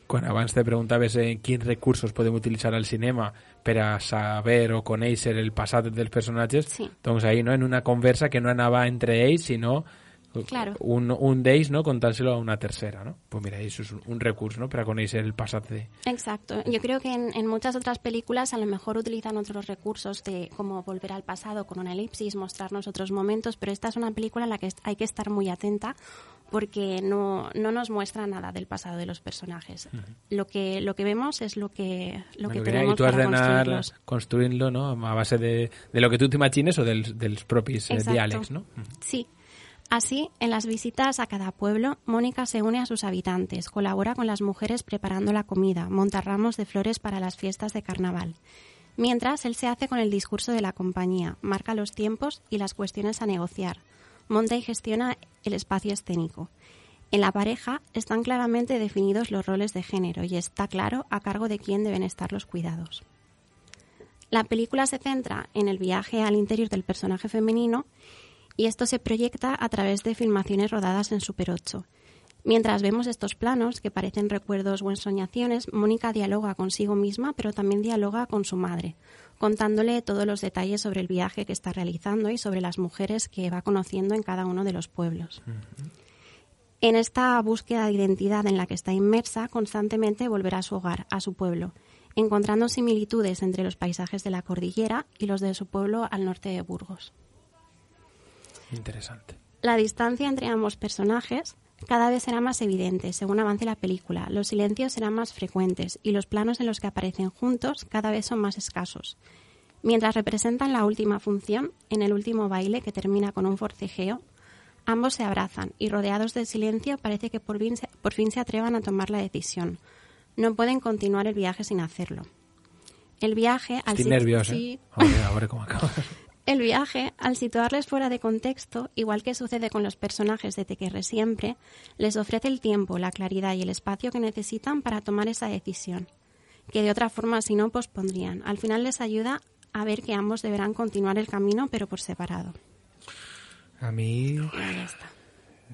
Quan abans te preguntaves en quins recursos podem utilitzar al cinema per a saber o conèixer el passat dels personatges, Sí. doncs ahí, no? en una conversa que no anava entre ells, sinó Claro. un, un d'ells no? contant-se-lo a una tercera. No? Pues mira, això és un, un recurs no? per a conèixer el passat de... Exacto. Yo creo que en, en muchas otras películas a lo mejor utilizan otros recursos de como volver al pasado con una elipsis, mostrarnos otros momentos, pero esta es una película en la que hay que estar muy atenta porque no, no nos muestra nada del pasado de los personajes. Lo que lo que vemos es lo que lo que Bueno, tenemos tu has para construirlos. construint-lo no? a base de, de lo que tu t'imagines o dels, dels propis eh, diàlegs. No? Sí. Así, en las visitas a cada pueblo, Mónica se une a sus habitantes, colabora con las mujeres preparando la comida, monta ramos de flores para las fiestas de carnaval. Mientras, él se hace con el discurso de la compañía, marca los tiempos y las cuestiones a negociar, monta y gestiona el espacio escénico. En la pareja están claramente definidos los roles de género y está claro a cargo de quién deben estar los cuidados. La película se centra en el viaje al interior del personaje femenino y esto se proyecta a través de filmaciones rodadas en Super 8. Mientras vemos estos planos, que parecen recuerdos o ensoñaciones, Mónica dialoga consigo misma, pero también dialoga con su madre, contándole todos los detalles sobre el viaje que está realizando y sobre las mujeres que va conociendo en cada uno de los pueblos. En esta búsqueda de identidad en la que está inmersa, constantemente volverá a su hogar, a su pueblo, encontrando similitudes entre los paisajes de la cordillera y los de su pueblo al norte de Burgos. Interesante. La distancia entre ambos personajes cada vez será más evidente según avance la película. Los silencios serán más frecuentes y los planos en los que aparecen juntos cada vez son más escasos. Mientras representan la última función, en el último baile que termina con un forcejeo, ambos se abrazan y rodeados de silencio parece que por fin se, por fin se atrevan a tomar la decisión. No pueden continuar el viaje sin hacerlo. El viaje al Estic sit- nerviós, eh? Sí. A veure, a veure com acaba. El viaje, al situarles fuera de contexto, igual que sucede con los personajes de Te querré siempre, les ofrece el tiempo, la claridad y el espacio que necesitan para tomar esa decisión, que de otra forma si no pospondrían. Al final les ayuda a ver que ambos deberán continuar el camino, pero por separado. A mí... Ahí está.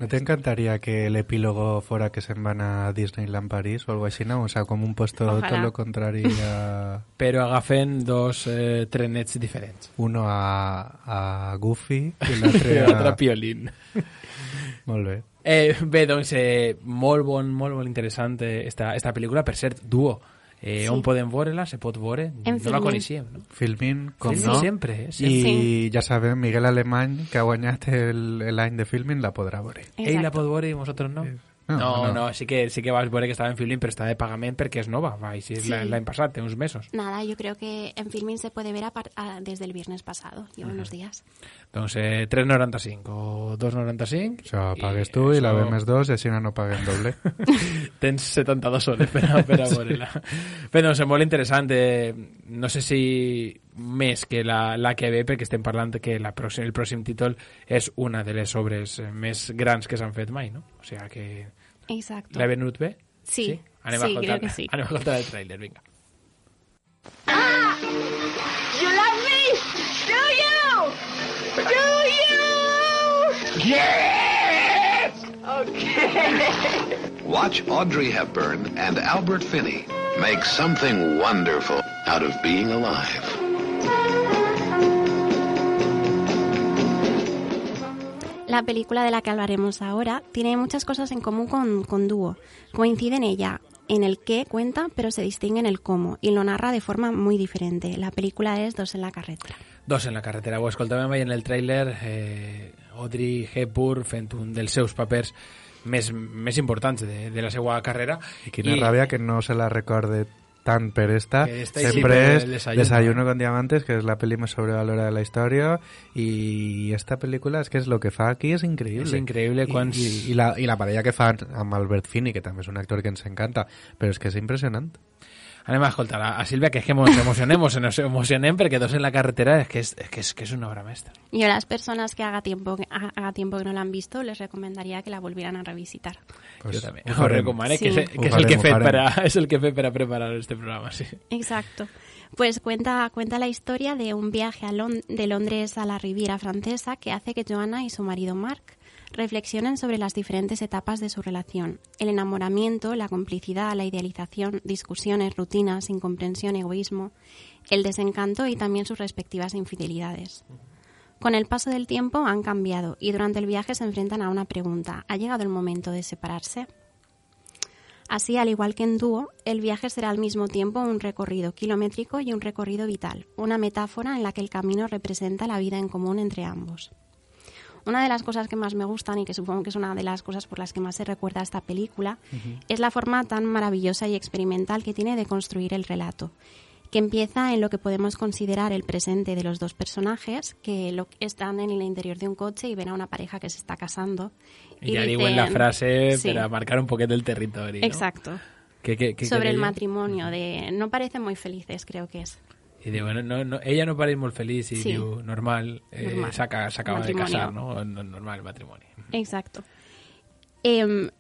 ¿No te encantaría que el epílogo fuera que se van a Disneyland París o algo así, no? O sea, como un puesto Ojalá. todo lo contrario a... Però agafen dos eh, trenets diferents. Uno a, a Goofy i I l'altre l'altre a... a Piolín. Molt bé. Eh, bé, doncs, eh, molt bon, molt, molt interessant eh, esta, esta pel·lícula. Per cert, Duo, eh, Sí. on podem veure-la? Se pot veure? En no la Filmin. coneixíem, no? Filmin, com Sí, no. sempre, eh, I sempre. ja sabem, Miguel Alemany, que ha guanyat el- l'any de Filmin, la podrà veure. Ell la pot veure i vosaltres no? No, No, no, no. sí, que, sí que vas veure que estava en Filmin, però està de pagament perquè és nova. Va, així és Sí. la- l'any passat, té uns mesos. Nada, yo creo que en Filmin se puede ver a par- a- desde el viernes pasado. Lleva unos días. Doncs eh, 3,95 o 2,95. Això pagues tu i la ve més dos i així no paguen doble. Tens 72 hores per a, per a veure-la. Bé, doncs és molt interessant. Eh, no sé si més que la, la que ve, perquè estem parlant que la pròxim, el pròxim títol és una de les obres eh, més grans que s'han fet mai, no? O sigui que... Exacto. L'he venut bé? Sí, Anem sí, a escoltar, creo que sí. Anem a escoltar el tràiler, vinga. You love me? Do you? Do you? Yes! Okay. Watch Audrey Hepburn and Albert Finney make something wonderful out of being alive. La película de la que hablaremos ahora tiene muchas cosas en común con, con Dúo. Coincide en ella en el qué cuenta, pero se distingue en el cómo y lo narra de forma muy diferente. La película es Dos en la carretera. Dos en la carretera. Ho escoltàvem en el tràiler eh, Audrey Hepburn fent un dels seus papers més, més importants de, de la seva carrera. I quina I- ràbia que no se la recorde tant per esta, Per esta sí, sempre per és el desayuno. Desayuno con Diamantes, que és la pel·li més sobrevalorada de la història, i esta pel·lícula és que és lo que fa aquí és increïble. És increïble quants- I, i, i, la, I la parella que fan amb Albert Finney, que també és un actor que ens encanta, però és que és impressionant. Anem a escoltar a, a Sílvia, que és que ens emocionem, ens emocionem perquè dos en la carretera és que és, és, que és, que és una obra mestra. Yo a las personas que haga tiempo, que haga tiempo que no la han visto, les recomendaría que la volvieran a revisitar. Pues, jo també. ho Sí. que, és, que és, el que he fet farem. per a, és el que he fet per a preparar este programa, sí. Exacto. Pues cuenta, cuenta la historia de un viaje a Lon- de Londres a la Riviera francesa que hace que Joanna y su marido Mark reflexionen sobre las diferentes etapas de su relación. El enamoramiento, la complicidad, la idealización, discusiones, rutinas, incomprensión, egoísmo, el desencanto y también sus respectivas infidelidades. Con el paso del tiempo han cambiado y durante el viaje se enfrentan a una pregunta. ¿Ha llegado el momento de separarse? Así, al igual que en dúo, el viaje será al mismo tiempo un recorrido kilométrico y un recorrido vital, una metáfora en la que el camino representa la vida en común entre ambos. Una de las cosas que más me gustan y que supongo que es una de las cosas por las que más se recuerda a esta película es la forma tan maravillosa y experimental que tiene de construir el relato, que empieza en lo que podemos considerar el presente de los dos personajes, que lo- están en el interior de un coche y ven a una pareja que se está casando. I ja diuen la dicen- frase Sí. per a marcar un poquet el territori, no? Exacto. Sobre el matrimonio, de no parecen muy felices, creo que es. Diu, bueno, no, no, ella no pareix molt feliç i Sí. diu, normal, eh, Normal. s'aca- s'acaba de Matrimonio. casar, no? No- Normal, el matrimoni. Exacto. Em,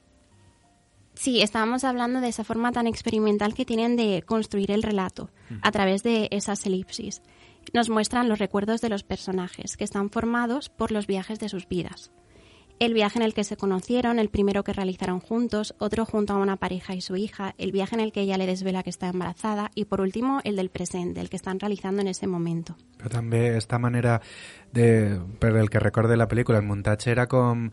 sí, estábamos hablando de esa forma tan experimental que tienen de construir el relato a través de esas elipsis. Nos muestran los recuerdos de los personajes, que están formados por los viajes de sus vidas. El viaje en el que se conocieron, el primero que realizaron juntos, otro junto a una pareja y su hija, el viaje en el que ella le desvela que está embarazada y por último el del presente, el que están realizando en ese momento. Però també esta manera de, el que recorde la pel·lícula, el muntatge era com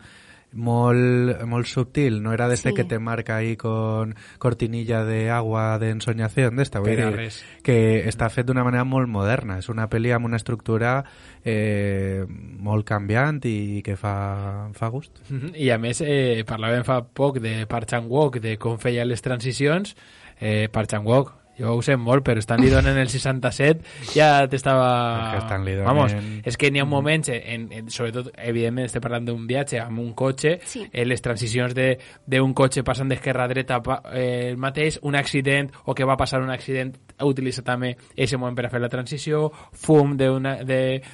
molt, molt subtil, no era d'este Sí. que te marca ahí con cortinilla de agua de ensoñación d'esta, vull dir, res. que està fet d'una manera molt moderna, és una pel·li amb una estructura eh, molt canviant i que fa, fa gust. Mhm. I a més, eh, parlàvem fa poc de Park Chan-wook, de com feia les transicions. Eh, Park Chan-wook, jo ho sé molt, però Stanley Donen en el 67 ja t'estava... És que Donen- Vamos, és que n'hi ha moments, en, en, sobretot, evidentment, estem parlant d'un viatge amb un cotxe, Sí. eh, les transicions de- d'un cotxe passant d'esquerra a dreta eh, el mateix, un accident o que va passar un accident utilitza també aquest moment per a fer la transició, fum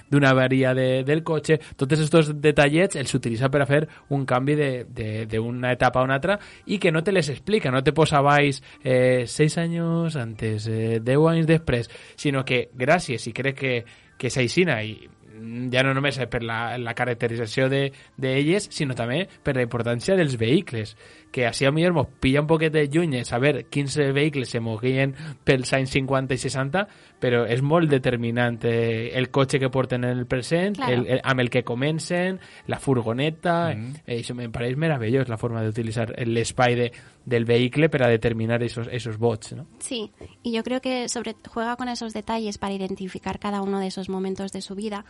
d'una avaria de, del cotxe, tots aquests detallets els utilitza per a fer un canvi de- de- d'una etapa a una altra i que no te les explica, no te posa baix eh, 6 anys antes, eh, 10 anys després, sinó que gràcies, i crec que, que és aixina i mm, ja no només per la, la caracterització de d'elles, sinó també per la importància dels vehicles, que així a millor mos pilla un poquet de lluny saber quins vehicles se moguien pels anys 50 i 60, però és molt determinant eh, el cotxe que porten en el present, Claro. el, el, amb el que comencen, la furgoneta, eh, això em pareix meravellós la forma d'utilitzar l'espai de, del vehicle per a determinar esos, esos vots, no? Sí, y yo creo que sobre, juega con esos detalles para identificar cada uno de esos momentos de su vida,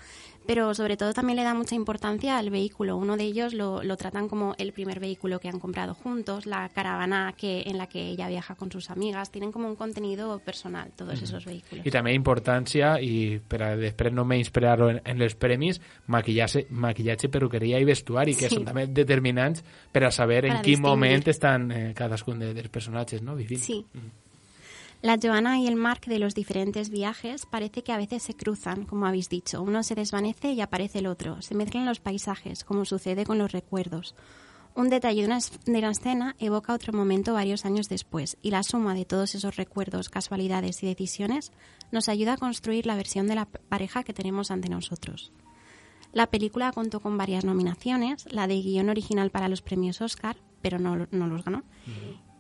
pero sobre todo también le da mucha importancia al vehículo. Uno de ellos lo, lo tratan como el primer vehículo que han comprado juntos, la caravana que, en la que ella viaja con sus amigas. Tienen como un contenido personal todos esos vehículos. I també importància, i per a després no menysprear-ho en, en les premis, maquillatge, maquillatge, perruqueria i vestuari, que Sí. són també determinants per a saber en Para quin distinguir. moment estan eh, cadascun de, dels personatges no, vivint. Sí. La Joana y el Mark de los diferentes viajes parece que a veces se cruzan, como habéis dicho. Uno se desvanece y aparece el otro. Se mezclan los paisajes, como sucede con los recuerdos. Un detalle de una, de una escena evoca otro momento varios años después, y la suma de todos esos recuerdos, casualidades y decisiones nos ayuda a construir la versión de la pareja que tenemos ante nosotros. La película contó con varias nominaciones, la de guion original para los premios Oscar, pero no, no los ganó,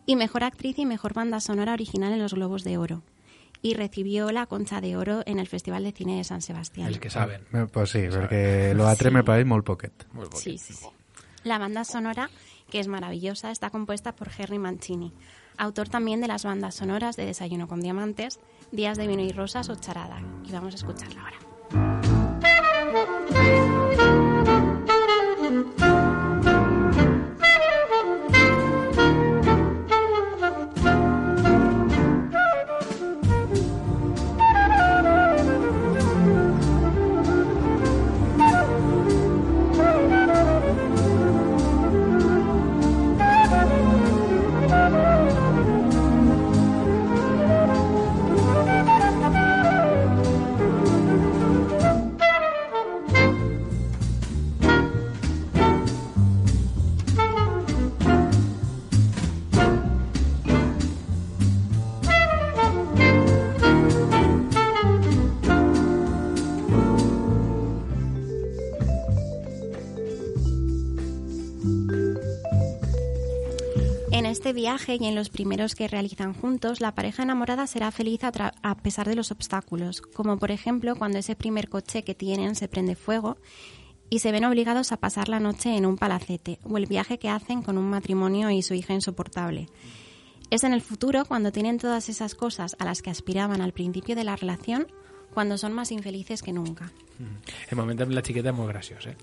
y mejor actriz y mejor banda sonora original en los Globos de Oro. Y recibió la Concha de Oro en el Festival de Cine de San Sebastián. Els que saben. Pues sí, perquè l'altre me pareix molt poquet. Sí, sí, sí. La banda sonora, que es maravillosa, está compuesta por Henry Mancini, autor también de las bandas sonoras de Desayuno con Diamantes, Días de Vino y Rosas o Charada. Y vamos a escucharla ahora. Viaje y en los primeros que realizan juntos, la pareja enamorada será feliz a, a pesar de los obstáculos, como por ejemplo cuando ese primer coche que tienen se prende fuego y se ven obligados a pasar la noche en un palacete, o el viaje que hacen con un matrimonio y su hija insoportable. Es en el futuro cuando tienen todas esas cosas a las que aspiraban al principio de la relación, cuando son más infelices que nunca. El momento amb la xiqueta és molt graciós, eh?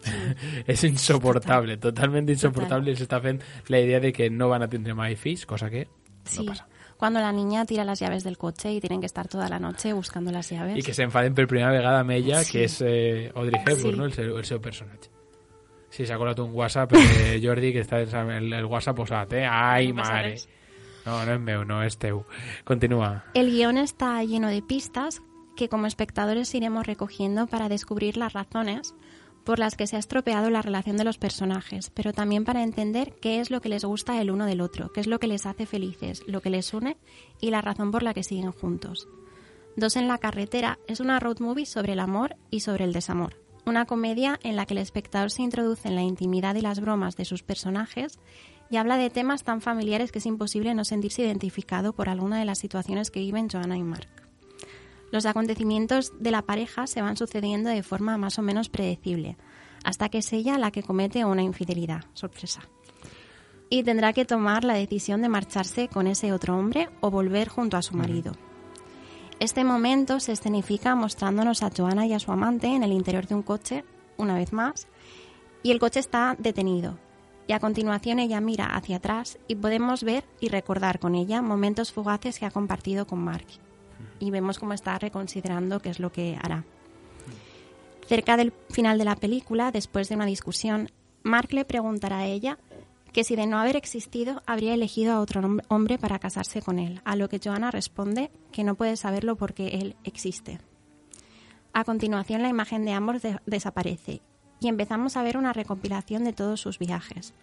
és insoportable, totalment insoportable i s'està fent la idea de que no van a tindre mai fills, cosa que Sí, cuando la niña tira las llaves del coche y tienen que estar toda la noche buscando las llaves. i que s'enfaden per primera vegada amb ella, Sí. que és eh, Audrey Hepburn, Sí. no? el, seu, el seu personatge. Sí, s'ha colat un WhatsApp, eh, Jordi, que està el, el WhatsApp posat, eh? Ai, No mare. No, no és meu, no és teu. Continua. El guion está lleno de pistas que como espectadores iremos recogiendo para descubrir las razones por las que se ha estropeado la relación de los personajes, pero también para entender qué es lo que les gusta el uno del otro, qué es lo que les hace felices, lo que les une y la razón por la que siguen juntos. Dos en la carretera es una road movie sobre el amor y sobre el desamor. Una comedia en la que el espectador se introduce en la intimidad y las bromas de sus personajes y habla de temas tan familiares que es imposible no sentirse identificado por alguna de las situaciones que viven Joanna y Mark. Los acontecimientos de la pareja se van sucediendo de forma más o menos predecible, hasta que es ella la que comete una infidelidad. Sorpresa. Y tendrá que tomar la decisión de marcharse con ese otro hombre o volver junto a su marido. Este momento se escenifica mostrándonos a Joanna y a su amante en el interior de un coche, una vez más, y el coche está detenido. Y a continuación ella mira hacia atrás y podemos ver y recordar con ella momentos fugaces que ha compartido con Mark. Y vemos cómo está reconsiderando qué es lo que hará. Cerca del final de la película, después de una discusión, Mark le preguntará a ella que si de no haber existido habría elegido a otro hom- hombre para casarse con él, a lo que Joanna responde que no puede saberlo porque él existe. A continuación la imagen de ambos de- desaparece y empezamos a ver una recopilación de todos sus viajes.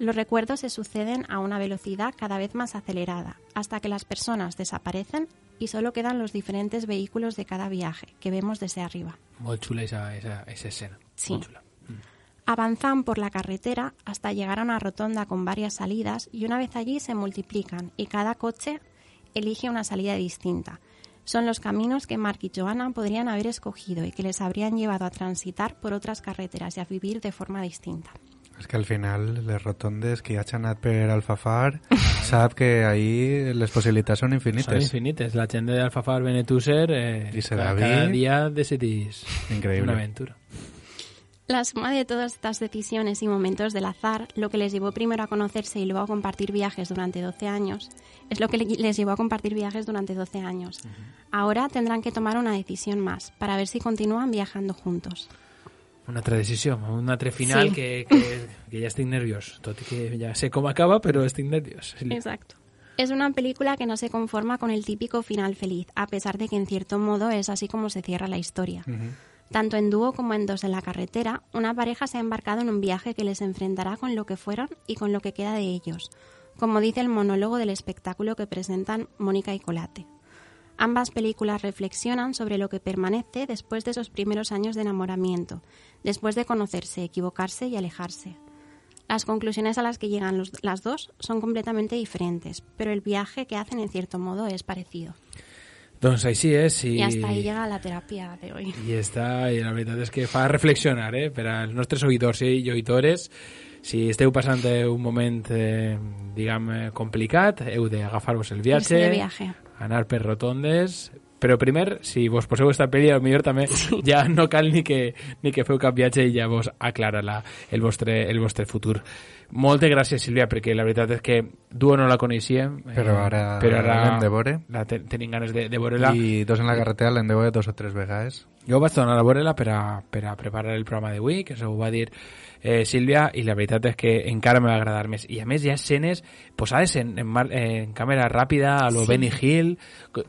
Los recuerdos se suceden a una velocidad cada vez más acelerada, hasta que las personas desaparecen y solo quedan los diferentes vehículos de cada viaje que vemos desde arriba. Molt xula esa, esa, esa escena. Sí. Xula. Avanzan por la carretera hasta llegar a una rotonda con varias salidas y una vez allí se multiplican y cada coche elige una salida distinta. Son los caminos que Mark y Joanna podrían haber escogido y que les habrían llevado a transitar por otras carreteras y a vivir de forma distinta. És que al final les rotondes que ja han anat per Alfafar sap que ahí les possibilitats són infinites. Són infinites. La gent d'Alfafar Benetúser eh, Dice cada, cada dia decidís Increíble. una aventura. La suma de todas estas decisiones y momentos del azar, lo que les llevó primero a conocerse y luego a compartir viajes durante 12 años, es lo que le- les llevó a compartir viajes durante 12 años. Ahora tendrán que tomar una decisión más para ver si continúan viajando juntos. Una altra decisió, un altre final Sí. que, que, que ja estic nerviós, tot i que ja sé com acaba, però estic nerviós. Exacto. Es una película que no se conforma con el típico final feliz, a pesar de que en cierto modo es así como se cierra la historia. Tanto en dúo como en dos en la carretera, una pareja se ha embarcado en un viaje que les enfrentará con lo que fueron y con lo que queda de ellos, como dice el monólogo del espectáculo que presentan Mónica y Colate. Ambas películas reflexionan sobre lo que permanece después de esos primeros años de enamoramiento, después de conocerse, equivocarse y alejarse. Las conclusiones a las que llegan los- las dos son completamente diferentes, pero el viaje que hacen en cierto modo es parecido. Doncs així és. I, Y hasta ahí llega la terapia de hoy. I està, i la veritat és que fa reflexionar, eh? Per als nostres oïdors i oïdores, si esteu passant un moment, eh, diguem, eh, complicat, heu d'agafar-vos el viatge, de viaje. anar per rotondes, però primer, si vos poseu esta pel·li, millor també ja no cal ni que, ni que feu cap viatge i ja vos aclara la, el, vostre, el vostre futur. Moltes gràcies, Sílvia, perquè la veritat és que Duo no la coneixíem. eh, Però ara però ara l'hem de veure. La te, tenim ganes de, de veure-la. I dos en la carretera l'hem de veure dos o tres vegades. Jo vaig tornar a veure-la per, a, per a preparar el programa d'avui, que s'ho va dir eh, Sílvia, i la veritat és que encara me va agradar més. I a més hi ha escenes posades en, en, mar, en càmera ràpida, a lo Sí. Benny Hill,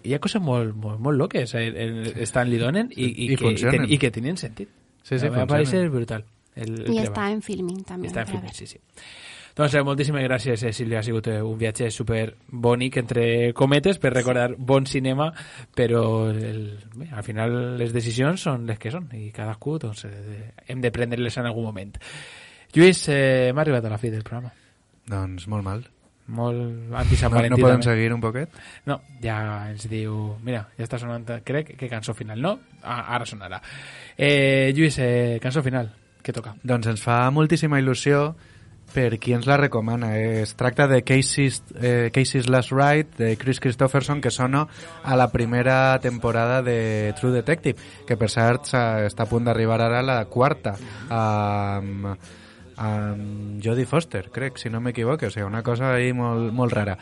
hi ha coses molt, molt, molt loques en, en Stanley Donen i, i, I que, funcionen. ten, i que tenien sentit. Sí, sí, me parecer brutal. El, el Y está en filming también. Està en para film, ver. sí, sí. Doncs eh, moltíssimes gràcies, Sílvia. Ha sigut eh, un viatge super bonic, entre cometes, per recordar bon cinema, però el, bé, al final les decisions són les que són i cadascú doncs, eh, hem de prendre-les en algun moment. Lluís, eh, hem arribat a la fi del programa. Doncs molt mal. molt anti-Sant No, Valentí. no podem també. seguir un poquet? No, ja ens diu... Mira, ja està sonant, crec, que cançó final, no? Ah, ara sonarà. Eh, Lluís, eh, cançó final, què toca? Doncs ens fa moltíssima il·lusió per qui ens la recomana. Es tracta de Casey's, eh, Casey's Last Ride de Chris Christopherson que sona a la primera temporada de True Detective que per cert està a punt d'arribar ara a la quarta amb, amb Jodie Foster, crec, si no m'equivoco. O sigui, una cosa ahí molt, molt rara.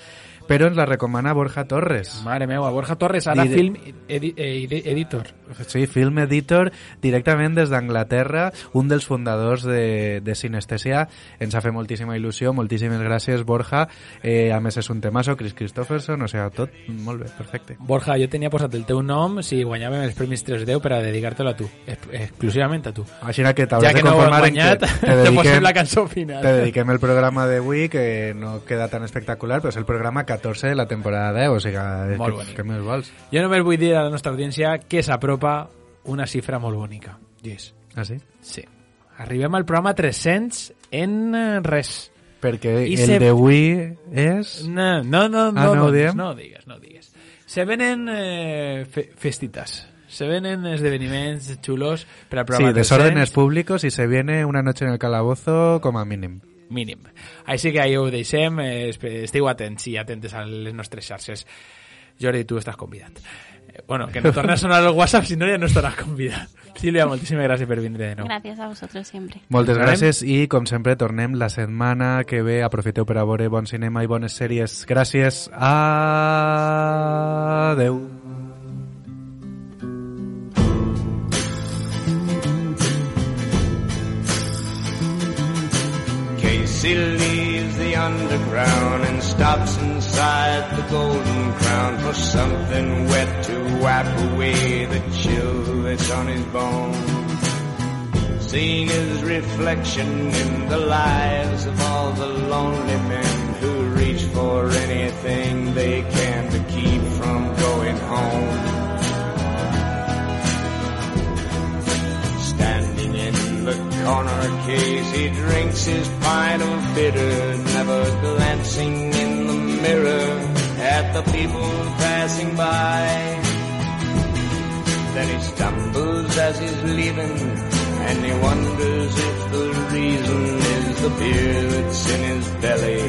Però ens la recomana Borja Torres. Mare meva, Borja Torres, ara Dire- film edi eh, edi- editor. Sí, film editor directament des d'Anglaterra, un dels fundadors de, de Sinestesia. Ens ha fet moltíssima il·lusió, moltíssimes gràcies, Borja. Eh, a més, és un temazo, Chris Christopherson, o sigui, tot molt bé, perfecte. Borja, jo tenia posat el teu nom si guanyàvem els Premis 310 per a dedicar-te'l a tu, ex- exclusivament a tu. Així que t'hauràs Ja que de no conformar en guanyat, que te posem la cançó final. Te dediquem el programa d'avui, que no queda tan espectacular, però és el programa 14 de la temporada 10, o sigui, Molt que, bonic. que més vols? Jo només vull dir a la nostra audiència que s'apropa una xifra molt bonica. Lluís. Ah, sí? Sí. Arribem al programa 300 en eh, res. Perquè I el se- d'avui és... No, no, no, Ah, no, no ho diem? no ho digues, no ho digues. Se venen eh, fe festitas. Se venen esdeveniments xulos per al Sí, programa 300. desórdenes públicos y se viene una noche en el calabozo com a mínim. Mínim. Així que ahí ho deixem, eh, esteu atents i atentes a les nostres xarxes. Jordi, tu estàs convidat. Eh, Bueno, que no torni a sonar el WhatsApp, si no ja no estaràs convidat. Sílvia, moltíssimes gràcies per vindre de nou. Gracias a vosotros siempre. Moltes Tornem. gràcies i, com sempre, tornem la setmana que ve. Aprofiteu per a veure bon cinema i bones sèries. Gràcies. Adeu. Casey leaves the underground and stops inside the Golden Crown for something wet to wipe away the chill that's on his bones. Seeing his reflection in the lives of all the lonely men who reach for anything they can to keep from going home. Corner case, he drinks his pint of bitter, never glancing in the mirror at the people passing by. Then he stumbles as he's leaving, and he wonders if the reason is the beer that's in his belly,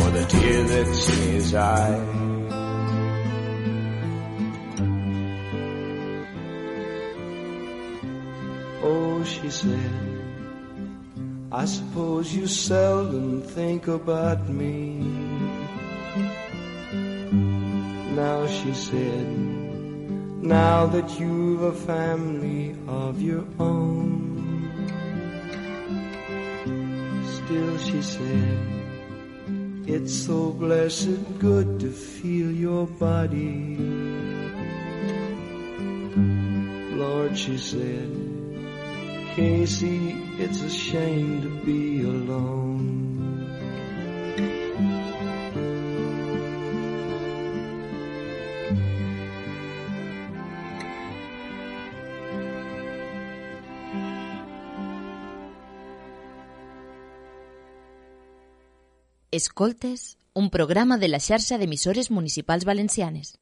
or the tear that's in his eye. Oh, she said, I suppose you seldom think about me. Now she said, now that you've a family of your own. Still she said, it's so blessed good to feel your body. Lord, she said, Casey, it's a shame to be alone. Escoltes, un programa de la xarxa d'emissores municipals valencianes.